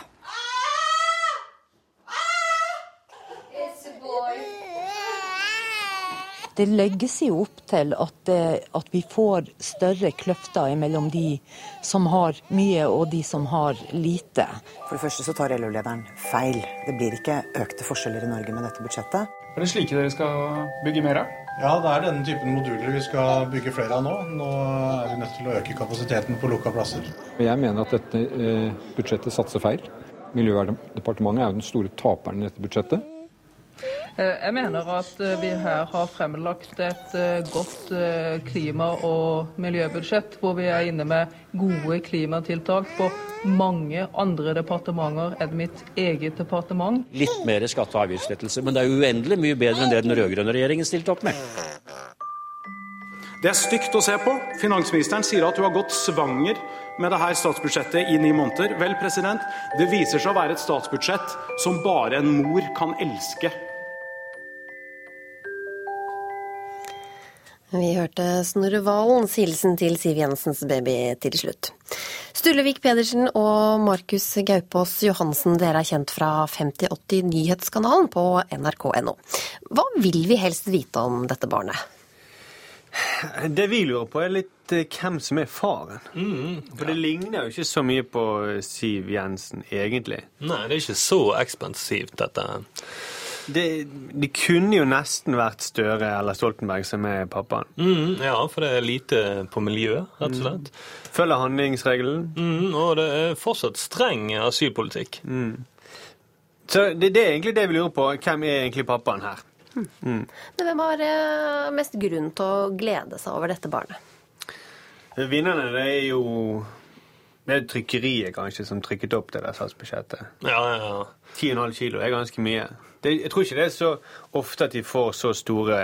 S26: Det legges jo opp til at, at, vi får større kløfter mellom de som har mye og de som har lite. For det første så tar LO-lederen feil. Det blir ikke økte forskjeller i Norge med dette budsjettet.
S27: Er det slike dere skal bygge mer av?
S28: Ja, det er denne typen moduler vi skal bygge flere av nå. Nå er vi nødt til å øke kapasiteten på lukka plasser.
S29: Jeg mener at dette eh, budsjettet satser feil. Miljøverndepartementet er jo den store taperen i dette budsjettet.
S30: Eh, jeg mener at eh, vi her har fremlagt et eh, godt klima- og miljøbudsjett, hvor vi er inne med gode klimatiltak på mange andre departementer enn mitt eget departement.
S31: Litt mer skatte- og avgiftslettelse, men det er uendelig mye bedre enn det den rød-grønne regjeringen stilte opp med.
S32: Det er stygt å se på. Finansministeren sier at hun har gått svanger med dette statsbudsjettet i ni måneder. Vel, president, det viser seg å være et statsbudsjett som bare en mor kan elske.
S1: Vi hørte Snorre Valens hilsen til Siv Jensens baby til slutt. Sturlevik Pedersen og Markus Gaupås Johansen, dere er kjent fra 5080 Nyhetskanalen på nrk.no. Hva vil vi helst vite om dette barnet?
S33: Det vi lurer på, er litt eh, hvem som er faren.
S34: Mm,
S33: For det ligner jo ikke så mye på Siv Jensen, egentlig.
S34: Nei, det er ikke så ekspensivt, dette.
S33: Det, det, kunne jo nesten vært Støre eller Stoltenberg som er pappaen.
S34: Mm, ja, for det er lite på miljø, rett og slett.
S33: Mm. Følger handlingsregelen.
S34: Mm, og det er fortsatt streng asylpolitikk.
S33: Mm. Så det, det, er egentlig det vi lurer på. Hvem er egentlig pappaen her?
S1: Mm. Men hvem har eh, mest grunn til å glede seg over dette barnet?
S33: Vinnerne det er jo det er trykkeriet kanskje som trykket opp det der statsbudsjettet.
S34: Ja, ja, ja.
S33: 10,5 kilo er ganske mye. Det, jeg tror ikke det er så ofte at de får så store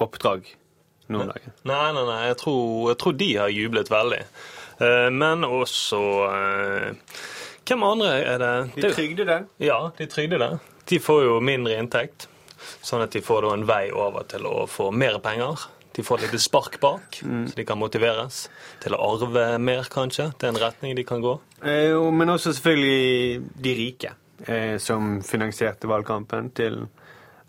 S33: oppdrag noen dager.
S34: Nei, nei, nei. Jeg tror, jeg tror, de har jublet veldig. Uh, men også uh, Hvem andre er det?
S33: De trygdede?
S34: Ja, de trygdede. De får jo mindre inntekt. Sånn at de får en vei over til å få mer penger. De får et lite spark bak, mm. så de kan motiveres til å arve mer, kanskje. Det er en retning de kan gå.
S33: Eh, men også selvfølgelig de rike, eh, som finansierte valgkampen til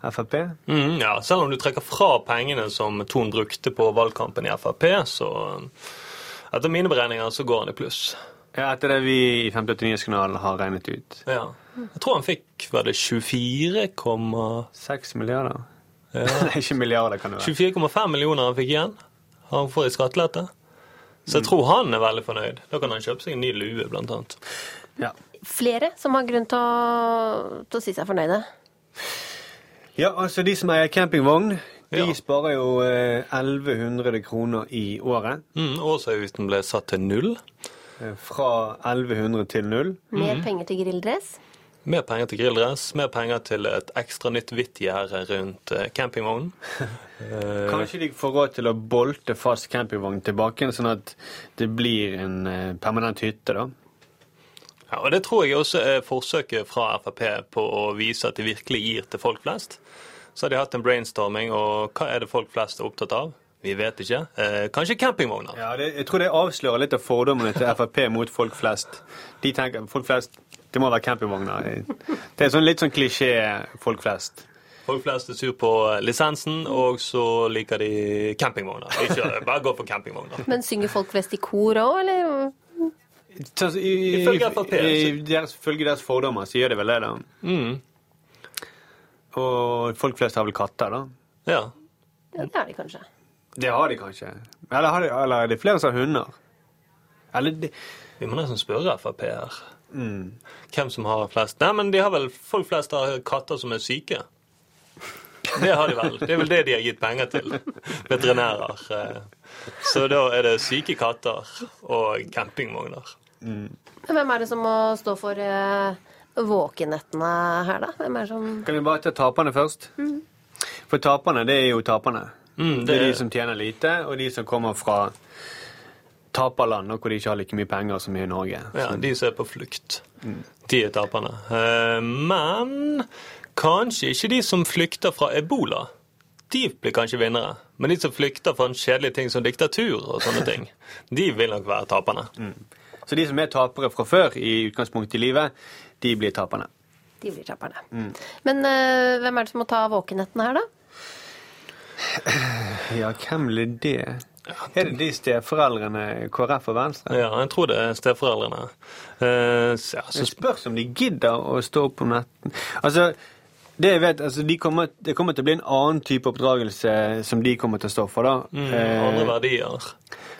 S33: Frp.
S34: Mm, ja, selv om du trekker fra pengene som Thon brukte på valgkampen i Frp, så etter mine beregninger så går han i pluss.
S33: Ja, Etter det vi i 58-nyhetskanalen har regnet ut.
S34: Ja. Jeg tror han fikk var det 24,6
S33: milliarder. Ja. [laughs] ikke milliarder, kan det være.
S34: 24,5 millioner han fikk igjen. Han får i skattelette. Så jeg tror han er veldig fornøyd. Da kan han kjøpe seg en ny lue, blant annet.
S33: Ja.
S1: Flere som har grunn til å, til å si seg fornøyde?
S33: Ja, altså de som eier campingvogn, de ja. sparer jo eh, 1100 kroner i året.
S34: Mm, Årsavgiften ble satt til null.
S33: Fra 1100 til null.
S1: Mer mm. penger til grilldress?
S34: Mer penger til grilldress, mer penger til et ekstra nytt hvittgjerde rundt eh, campingvognen. [laughs] Eh,
S33: Kanskje de får råd til å bolte fast campingvogn tilbake, sånn at det blir en eh, permanent hytte, da.
S34: Ja, og Det tror jeg også er forsøket fra Frp på å vise at de virkelig gir til folk flest. Så har de hatt en brainstorming, og hva er det folk flest er opptatt av? Vi vet ikke. Eh, kanskje campingvogner?
S33: Ja, det, Jeg tror det avslører litt av fordommene til Frp mot folk flest. De tenker folk flest det må være campingvogner. Det er sånn litt sånn klisjé folk flest.
S34: Folk flest er sur på lisensen, og så liker de campingvogner. Ikke bare gå for campingvogner.
S1: Men synger folk flest i kor òg, eller?
S34: Ifølge Frp,
S33: deres, ifølge deres fordommer sier de vel det, da.
S34: Mm.
S33: Og folk flest har vel katter, da?
S34: Ja.
S1: Ja, det har de kanskje.
S33: Det har de kanskje. Eller, har de, eller er det flere som har hunder? Eller de...
S34: Vi må nesten spørre Frp her.
S33: Mm.
S34: Hvem som har flest. Nei, men de har vel folk flest har katter som er syke. Det har de vel. Det er vel det de har gitt penger til. Veterinærer. Eh. Så da er det syke katter og campingvogner.
S33: Mm.
S1: Hvem er det som må stå for eh, våkenettene her, da? Hvem er det som
S33: Kan vi bare ta taperne først?
S1: Mm.
S33: For taperne, det er jo taperne.
S34: Mm,
S33: det...
S34: det
S33: er de som tjener lite, og de som kommer fra taperland, og hvor de ikke har like mye penger som i Norge.
S34: Ja, de som er på flukt.
S33: Mm.
S34: De er taperne. Eh, Men kanskje ikke de som flykter fra ebola. De blir kanskje vinnere. Men de som flykter fra en kjedelig ting som diktatur og sånne [laughs] ting, de vil nok være taperne.
S33: Så de som er tapere fra før i utgangspunktet i livet, de blir taperne.
S1: De blir taperne.
S33: Mm.
S1: Men eh, hvem er det som må ta våkenettene her, da? [sighs]
S33: Ja, hvem blir det? Er det de steforeldrene KrF og Venstre?
S34: Ja, jeg tror det er steforeldrene. Uh, ja, så
S33: Det spørs om de gidder å stå opp om netten. Altså, det jeg vet, altså, de kommer, det kommer til å bli en annen type oppdragelse som de kommer til å stå for. da.
S34: mm,
S33: Eh,
S34: andre verdier.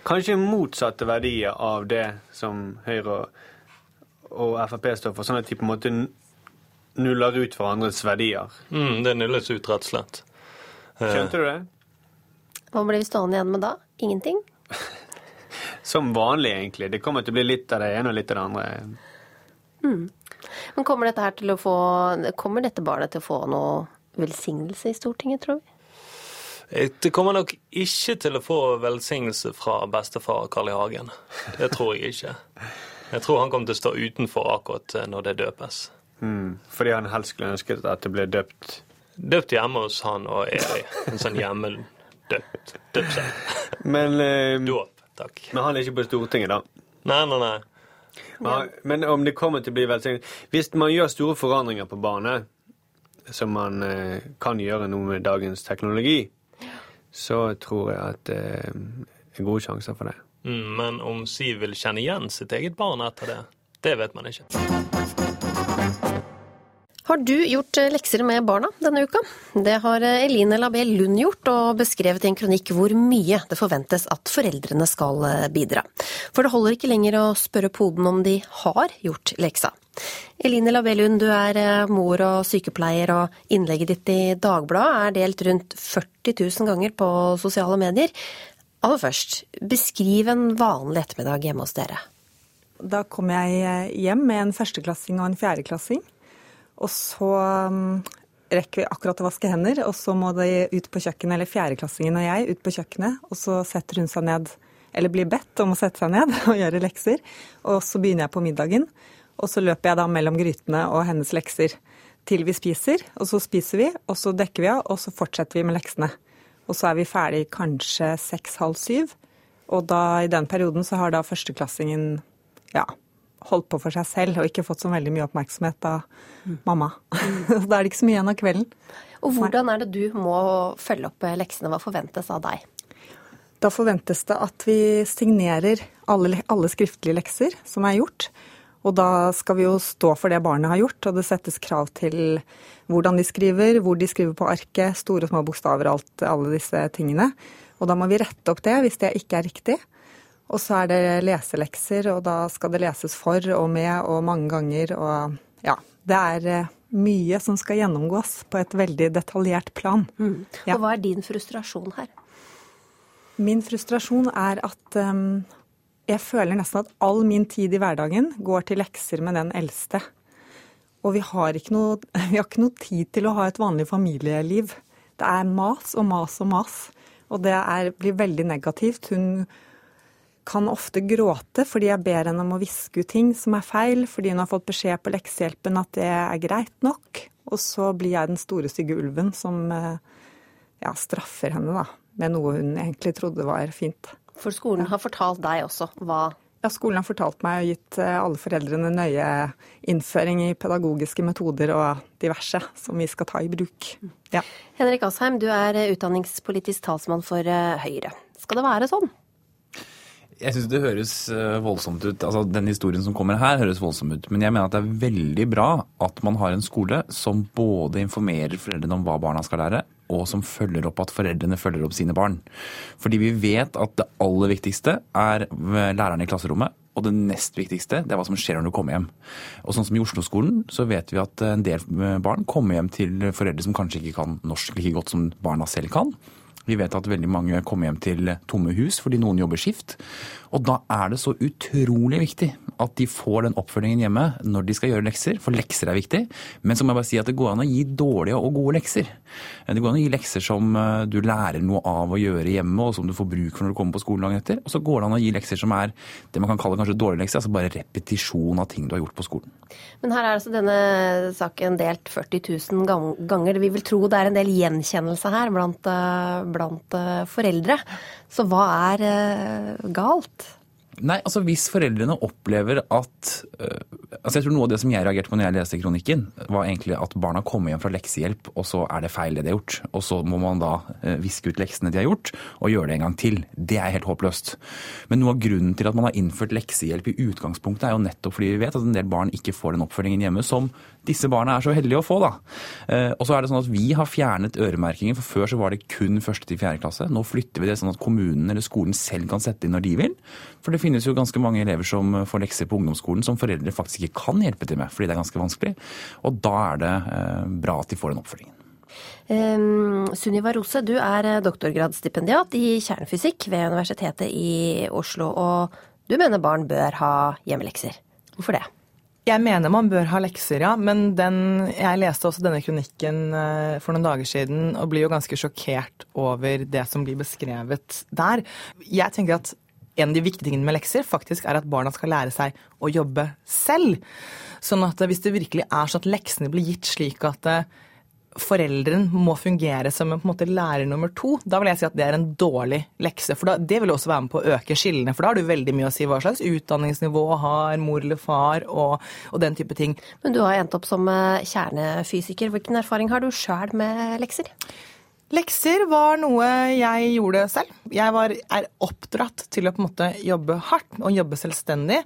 S33: Kanskje motsatte verdier av det som Høyre og, og Frp står for, sånn at de på en måte nuller ut hverandres verdier.
S34: Mm, det nulles ut, rett og slett. Eh,
S33: Skjønte du det?
S1: Hva blir vi stående igjen med da? Ingenting? [laughs]
S33: Som vanlig, egentlig. Det kommer til å bli litt av det ene og litt av det andre.
S1: Mm. Men kommer dette, her til å få, kommer dette barnet til å få noe velsignelse i Stortinget, tror vi?
S34: Eh, Det kommer nok ikke til å få velsignelse fra bestefar Carl I. Hagen. Det tror jeg ikke. Jeg tror han kommer til å stå utenfor akkurat eh, når det døpes.
S33: Mm. Fordi han helst skulle ønsket at det ble døpt
S34: Døpt hjemme hos han og Eli. En sånn hjemmedøpt døpsel.
S33: Men, eh,
S34: Dåp, takk.
S33: men han er ikke på Stortinget, da.
S34: Nei, nei, nei.
S33: Men, men om det kommer til å bli velsignet Hvis man gjør store forandringer på barnet, som man eh, kan gjøre nå med dagens teknologi, så tror jeg at det er gode sjanser for det.
S34: Mm, men om Siv vil kjenne igjen sitt eget barn etter det, det vet man ikke.
S1: Har du gjort eh, lekser med barna denne uka? Det har eh, Eline Labé Lund gjort, og beskrevet i en kronikk hvor mye det forventes at foreldrene skal eh, bidra. For det holder ikke lenger å spørre poden om de har gjort leksa. Eline Labé Lund, du er mor og sykepleier, og innlegget ditt i Dagbladet er delt rundt 40 000 ganger på sosiale medier. Aller først, beskriv en vanlig ettermiddag hjemme hos dere.
S35: Da kom jeg hjem med en førsteklassing og en fjerdeklassing. Og så um, rekker vi akkurat å vaske hender, og så må de ut på kjøkkenet, eller fjerdeklassingen og jeg, ut på kjøkkenet. Og så setter hun seg ned, eller blir bedt om å sette seg ned [laughs] og gjøre lekser. Og så begynner jeg på middagen. Og så løper jeg da mellom grytene og hennes lekser til vi spiser. Og så spiser vi, og så dekker vi av, og så fortsetter vi med leksene. Og så er vi ferdig kanskje seks-halv syv. Og da, i den perioden så har da førsteklassingen ja, holdt på for seg selv og ikke fått så veldig mye oppmerksomhet av mamma. [laughs] da er det ikke så mye igjen av kvelden.
S1: Og hvordan er det du må følge opp leksene? Hva forventes av deg?
S35: Da forventes det at vi signerer alle, alle skriftlige lekser som er gjort. Og da skal vi jo stå for det barnet har gjort, og det settes krav til hvordan de skriver, hvor de skriver på arket, store og små bokstaver, alt, alle disse tingene. Og da må vi rette opp det hvis det ikke er riktig. Og så er det leselekser, og da skal det leses for og med og mange ganger. Og ja, det er eh, mye som skal gjennomgås på et veldig detaljert plan.
S1: Og hva er din frustrasjon her?
S35: Min frustrasjon er at um, jeg føler nesten at all min tid i hverdagen går til lekser med den eldste. Og vi har, ikke noe, [laughs] vi har ikke noe tid til å ha et vanlig familieliv. Det er mas og mas og mas. Og det er, blir veldig negativt. Hun kan ofte gråte fordi jeg ber henne om å viske ut ting som er feil, fordi hun har fått beskjed på leksehjelpen at det er greit nok. Og så blir jeg den store, stygge ulven som eh, ja, straffer henne da, med noe hun egentlig trodde var fint.
S1: For skolen har fortalt deg også hva
S35: Ja, skolen har fortalt meg og gitt eh, alle foreldrene nøye innføring i pedagogiske metoder og diverse som vi skal ta i bruk. Ja.
S1: Henrik Asheim, du er utdanningspolitisk talsmann for eh, Høyre. Skal det være sånn?
S36: Jeg syns det høres eh, voldsomt ut. Altså, Den historien som kommer her, høres voldsom ut. Men jeg mener at det er veldig bra at man har en skole som både informerer foreldrene om hva barna skal lære, og som følger opp at foreldrene følger opp sine barn. Fordi vi vet at det aller viktigste er lærerne i klasserommet. Og det nest viktigste det er hva som skjer når du kommer hjem. Og sånn som I Oslo-skolen så vet vi at en del barn kommer hjem til foreldre som kanskje ikke kan norsk like godt som barna selv kan. Vi vet at veldig mange kommer hjem til tomme hus fordi noen jobber skift. Og da er det så utrolig viktig at de får den oppfølgingen hjemme når de skal gjøre lekser, for lekser er viktig. Men så må jeg bare si at det går an å gi dårlige og gode lekser. Det går an å gi lekser som eh, du lærer noe av å gjøre hjemme, og som du får bruk for når du kommer på skolen dagen etter. Og så går det an å gi lekser som er det man kan kalle kanskje dårlige lekser, altså bare repetisjon av ting du har gjort på skolen.
S1: Men her er altså denne saken delt 40 000 ganger. Vi vil tro det er en del gjenkjennelse her blant, eh, blant eh, foreldre. Så hva er galt?
S36: Nei, altså Hvis foreldrene opplever at uh, altså jeg tror Noe av det som jeg reagerte på når jeg leste kronikken, var egentlig at barna kommer hjem fra leksehjelp, og så er det feil det de har gjort. Og så må man da uh, viske ut leksene de har gjort, og gjøre det en gang til. Det er helt håpløst. Men noe av grunnen til at man har innført leksehjelp i utgangspunktet, er jo nettopp fordi vi vet at en del barn ikke får den oppfølgingen hjemme som disse barna er så heldige å få. da. Uh, og så er det sånn at Vi har fjernet øremerkingen, for før så var det kun første til fjerde klasse. Nå flytter vi det sånn at kommunen eller skolen selv kan sette inn når de vil. For det finnes jo ganske mange elever som får lekser på ungdomsskolen som foreldre faktisk ikke kan hjelpe til med, fordi det er ganske vanskelig. Og da er det eh, bra at de får den oppfølgingen.
S1: Um, Sunniva Rose, du er doktorgradsstipendiat i kjernefysikk ved Universitetet i Oslo. Og du mener barn bør ha hjemmelekser. Hvorfor det?
S37: Jeg mener man bør ha lekser, ja. Men den, jeg leste også denne kronikken eh, for noen dager siden og blir jo ganske sjokkert over det som blir beskrevet der. Jeg tenker at en av de viktige tingene med lekser faktisk er at barna skal lære seg å jobbe selv. Sånn at hvis det virkelig er sånn at leksene blir gitt slik at eh, foreldren må fungere som en, på en måte lærer nummer to, da vil jeg si at det er en dårlig lekse. For da, det vil også være med på å øke skillene, for da har du veldig mye å si hva slags utdanningsnivå har mor eller far, og, og den type ting.
S1: Men du har endt opp som eh, kjernefysiker. Hvilken erfaring har du sjøl med lekser?
S37: Lekser var noe jeg gjorde selv. Jeg var, er oppdratt til å på en måte jobbe hardt og jobbe selvstendig.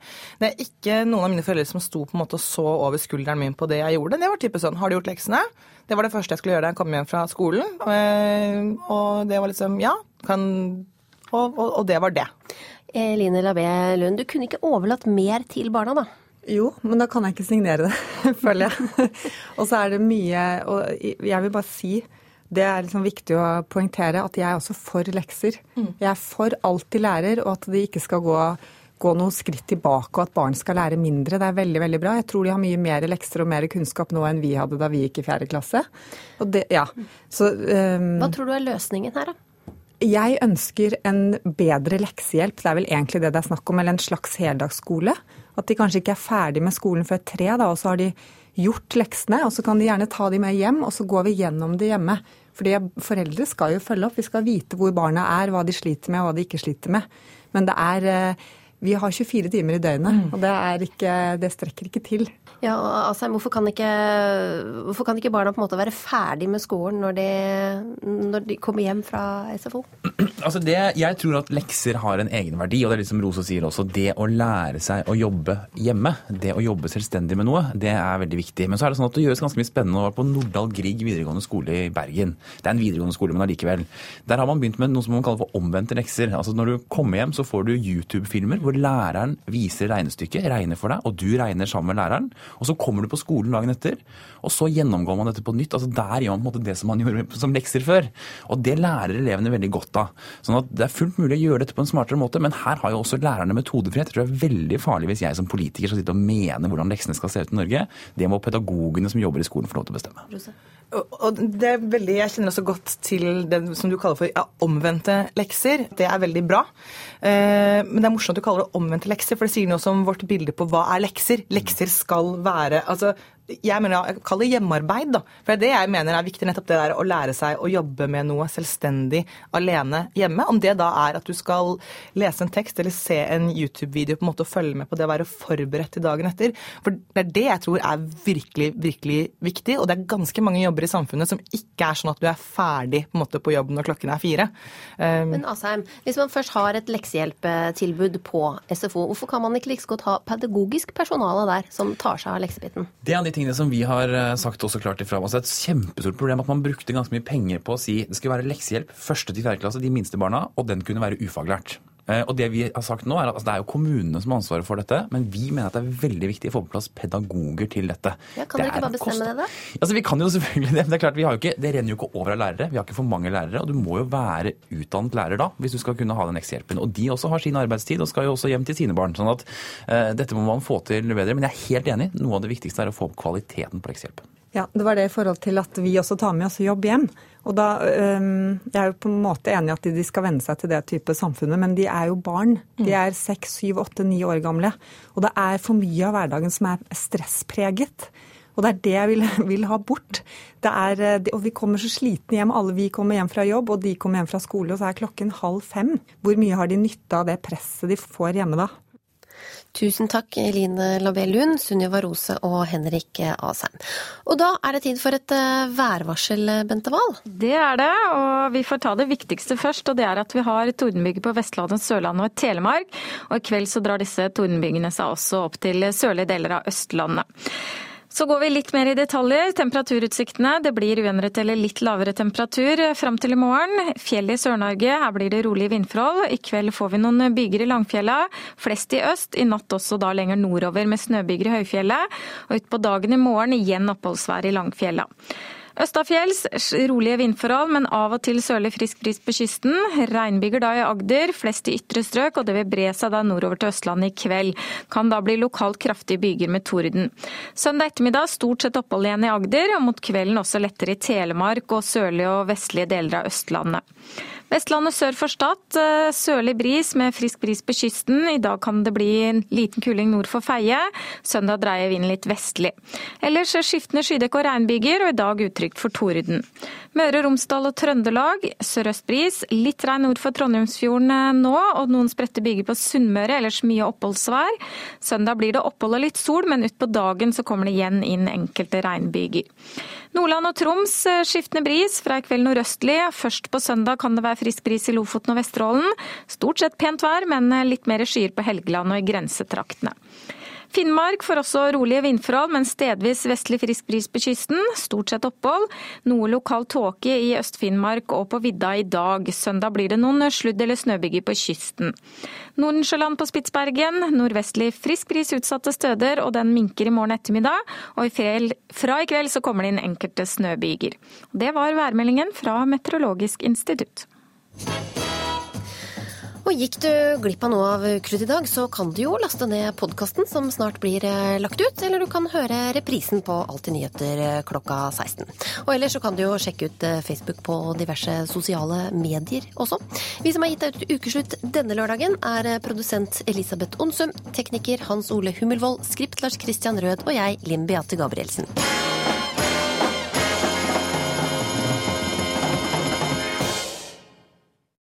S37: Det er ikke noen av mine foreldre som sto på en måte og så over skulderen min på det jeg gjorde. Det var typisk sånn Har du gjort leksene? Det var det første jeg skulle gjøre da jeg kom hjem fra skolen. Eh, og det var liksom Ja. Kan Og, og, og det var det.
S1: Eline Labé Lund, du kunne ikke overlatt mer til barna, da?
S35: Jo, men da kan jeg ikke signere det, [laughs] føler jeg. [laughs] og så er det mye Og jeg vil bare si det er liksom viktig å poengtere at jeg er også for lekser. Mm. Jeg er for alltid lærer, og at de ikke skal gå, gå noen skritt tilbake, og at barn skal lære mindre. Det er veldig veldig bra. Jeg tror de har mye mer lekser og mer kunnskap nå enn vi hadde da vi gikk i fjerde klasse. Det, ja. Så, um,
S1: Hva tror du er løsningen her, da?
S35: Jeg ønsker en bedre leksehjelp, det er vel egentlig det det er snakk om, eller en slags heldagsskole. At de kanskje ikke er ferdig med skolen før tre, da, og så har de gjort leksene, og så kan de gjerne ta de med hjem, og så går vi gjennom det hjemme. Fordi foreldre skal jo følge opp. Vi skal vite hvor barna er, hva de sliter med og hva de ikke sliter med. Men det er eh, Vi har 24 timer i døgnet, mm. og det, ikke, det strekker ikke til.
S1: Ja, altså, hvorfor, kan ikke, hvorfor kan ikke barna på en måte være ferdig med skolen når de, når de kommer hjem fra SFO? [clears throat]
S36: Altså det, jeg tror at lekser har en egenverdi, og det er litt som Rosa sier også. Det å lære seg å jobbe hjemme, det å jobbe selvstendig med noe, det er veldig viktig. Men så er det sånn at det gjøres ganske mye spennende å være på Nordahl Grieg videregående skole i Bergen. Det er en videregående skole, men allikevel. Der har man begynt med noe som man kaller for omvendte lekser. Altså Når du kommer hjem, så får du YouTube-filmer hvor læreren viser regnestykket, regner for deg, og du regner sammen med læreren. Og så kommer du på skolen dagen etter, og så gjennomgår man dette på nytt. altså Der gjør man på en måte det som man [laughs] gjorde som lekser før. Og det lærer elevene veldig godt av. Sånn at det er fullt mulig å gjøre dette på en smartere måte, men her har jo også lærerne metodefrihet. Jeg tror det er veldig farlig hvis jeg som politiker skal sitte og mene hvordan leksene skal se ut i Norge. Det må pedagogene som jobber i skolen få lov til å bestemme.
S37: Og det er veldig, Jeg kjenner også godt til det som du kaller for ja, omvendte lekser. Det er veldig bra. Eh, men det er morsomt at du kaller det omvendte lekser, for det sier noe om vårt bilde på hva er lekser. Lekser skal være altså jeg mener, jeg kaller det hjemmearbeid. da. For det er det jeg mener er viktig, nettopp det der å lære seg å jobbe med noe selvstendig alene hjemme. Om det da er at du skal lese en tekst eller se en YouTube-video på en måte og følge med på det å være forberedt til dagen etter. For det er det jeg tror er virkelig, virkelig viktig. Og det er ganske mange jobber i samfunnet som ikke er sånn at du er ferdig på, en måte, på jobb når klokken er fire.
S1: Um, Men Asheim, hvis man først har et leksehjelptilbud på SFO, hvorfor kan man ikke like godt ha pedagogisk personale der som tar seg av leksebiten?
S36: Det er de tingene som vi har eh, sagt også klart ifra. Altså, det er et kjempestort problem at man brukte ganske mye penger på å si det skulle være leksehjelp første til fjerde klasse, de minste barna, og den kunne være ufaglært. Eh, og det vi har sagt nå er at altså, Det er jo kommunene som har ansvaret for dette, men vi mener at det er veldig viktig å få på plass pedagoger til dette.
S1: Ja, kan dere ikke bare bestemme det, da?
S36: Altså, vi kan jo selvfølgelig det, men det er klart, vi har jo ikke, det renner jo ikke over av lærere. Vi har ikke for mange lærere, og du må jo være utdannet lærer da, hvis du skal kunne ha den leksehjelpen. Og de også har sin arbeidstid og skal jo også hjem til sine barn. sånn at uh, dette må man få til bedre. Men jeg er helt enig, noe av det viktigste er å få opp kvaliteten på leksehjelpen.
S35: Ja, Det var det i forhold til at vi også tar med oss jobb hjem. Og da, Jeg er jo på en måte enig i at de skal venne seg til det type samfunnet, men de er jo barn. De er seks, syv, åtte, ni år gamle. Og det er for mye av hverdagen som er stresspreget. Og det er det jeg vil, [laughs] vil ha bort. Er, øh, og vi kommer så slitne hjem. Alle vi kommer hjem fra jobb, og de kommer hjem fra skole, og så er klokken halv fem. Hvor mye har de nytte av det presset de får hjemme da?
S1: Tusen takk, Eline Labell Lund, Sunniva Rose og Henrik Asheim. Og da er det tid for et eh, værvarsel, Bente Wahl.
S38: Det er det, og vi får ta det viktigste først. Og det er at vi har tordenbyger på Vestlandet, Sørlandet og Telemark. Og i kveld så drar disse tordenbygene seg også opp til sørlige deler av Østlandet. Så går vi litt mer i detaljer. Temperaturutsiktene. Det blir uendret eller litt lavere temperatur fram til i morgen. Fjell i Sør-Norge, her blir det rolige vindforhold. I kveld får vi noen byger i Langfjella. Flest i øst. I natt også da lenger nordover med snøbyger i høyfjellet. Og utpå dagen i morgen igjen oppholdsvær i Langfjella. Østafjells rolige vindforhold, men av og til sørlig frisk bris på kysten. Regnbyger da i Agder, flest i ytre strøk, og det vil bre seg da nordover til Østlandet i kveld. Kan da bli lokalt kraftige byger med torden. Søndag ettermiddag stort sett opphold igjen i Agder, og mot kvelden også lettere i Telemark og sørlige og vestlige deler av Østlandet. Vestlandet sør for Stad. Eh, sørlig bris med frisk bris på kysten. I dag kan det bli en liten kuling nord for Feie. Søndag dreier vinden litt vestlig. Ellers skiftende skydekke og regnbyger, og i dag utrygt for torden. Møre og Romsdal og Trøndelag sørøst bris. Litt regn nord for Trondheimsfjorden eh, nå, og noen spredte byger på Sunnmøre. Ellers mye oppholdsvær. Søndag blir det opphold og litt sol, men utpå dagen så kommer det igjen inn enkelte regnbyger. Nordland og Troms eh, skiftende bris, fra i kveld nordøstlig. Først på søndag kan det være frisk bris i Lofoten og Vesterålen. Stort sett pent vær, men eh, litt mer skyer på Helgeland og i grensetraktene. Finnmark får også rolige vindforhold, men stedvis vestlig frisk bris på kysten. Stort sett opphold. Noe lokal tåke i Øst-Finnmark og på vidda i dag. Søndag blir det noen sludd- eller snøbyger på kysten. Nordensjøland på Spitsbergen. Nordvestlig frisk bris utsatte steder, og den minker i morgen ettermiddag. Og fra i kveld så kommer det inn enkelte snøbyger. Det var værmeldingen fra Meteorologisk institutt.
S1: Og gikk du glipp av noe av Ukeslutt i dag, så kan du jo laste ned podkasten som snart blir eh, lagt ut, eller du kan høre reprisen på Alltid nyheter eh, klokka 16. Og ellers så kan du jo sjekke ut eh, Facebook på diverse sosiale medier også. Vi som har gitt deg ut Ukeslutt denne lørdagen, er produsent Elisabeth Onsum, tekniker Hans Ole Hummelvold, skript Lars Christian Rød og jeg, Linn Beate Gabrielsen.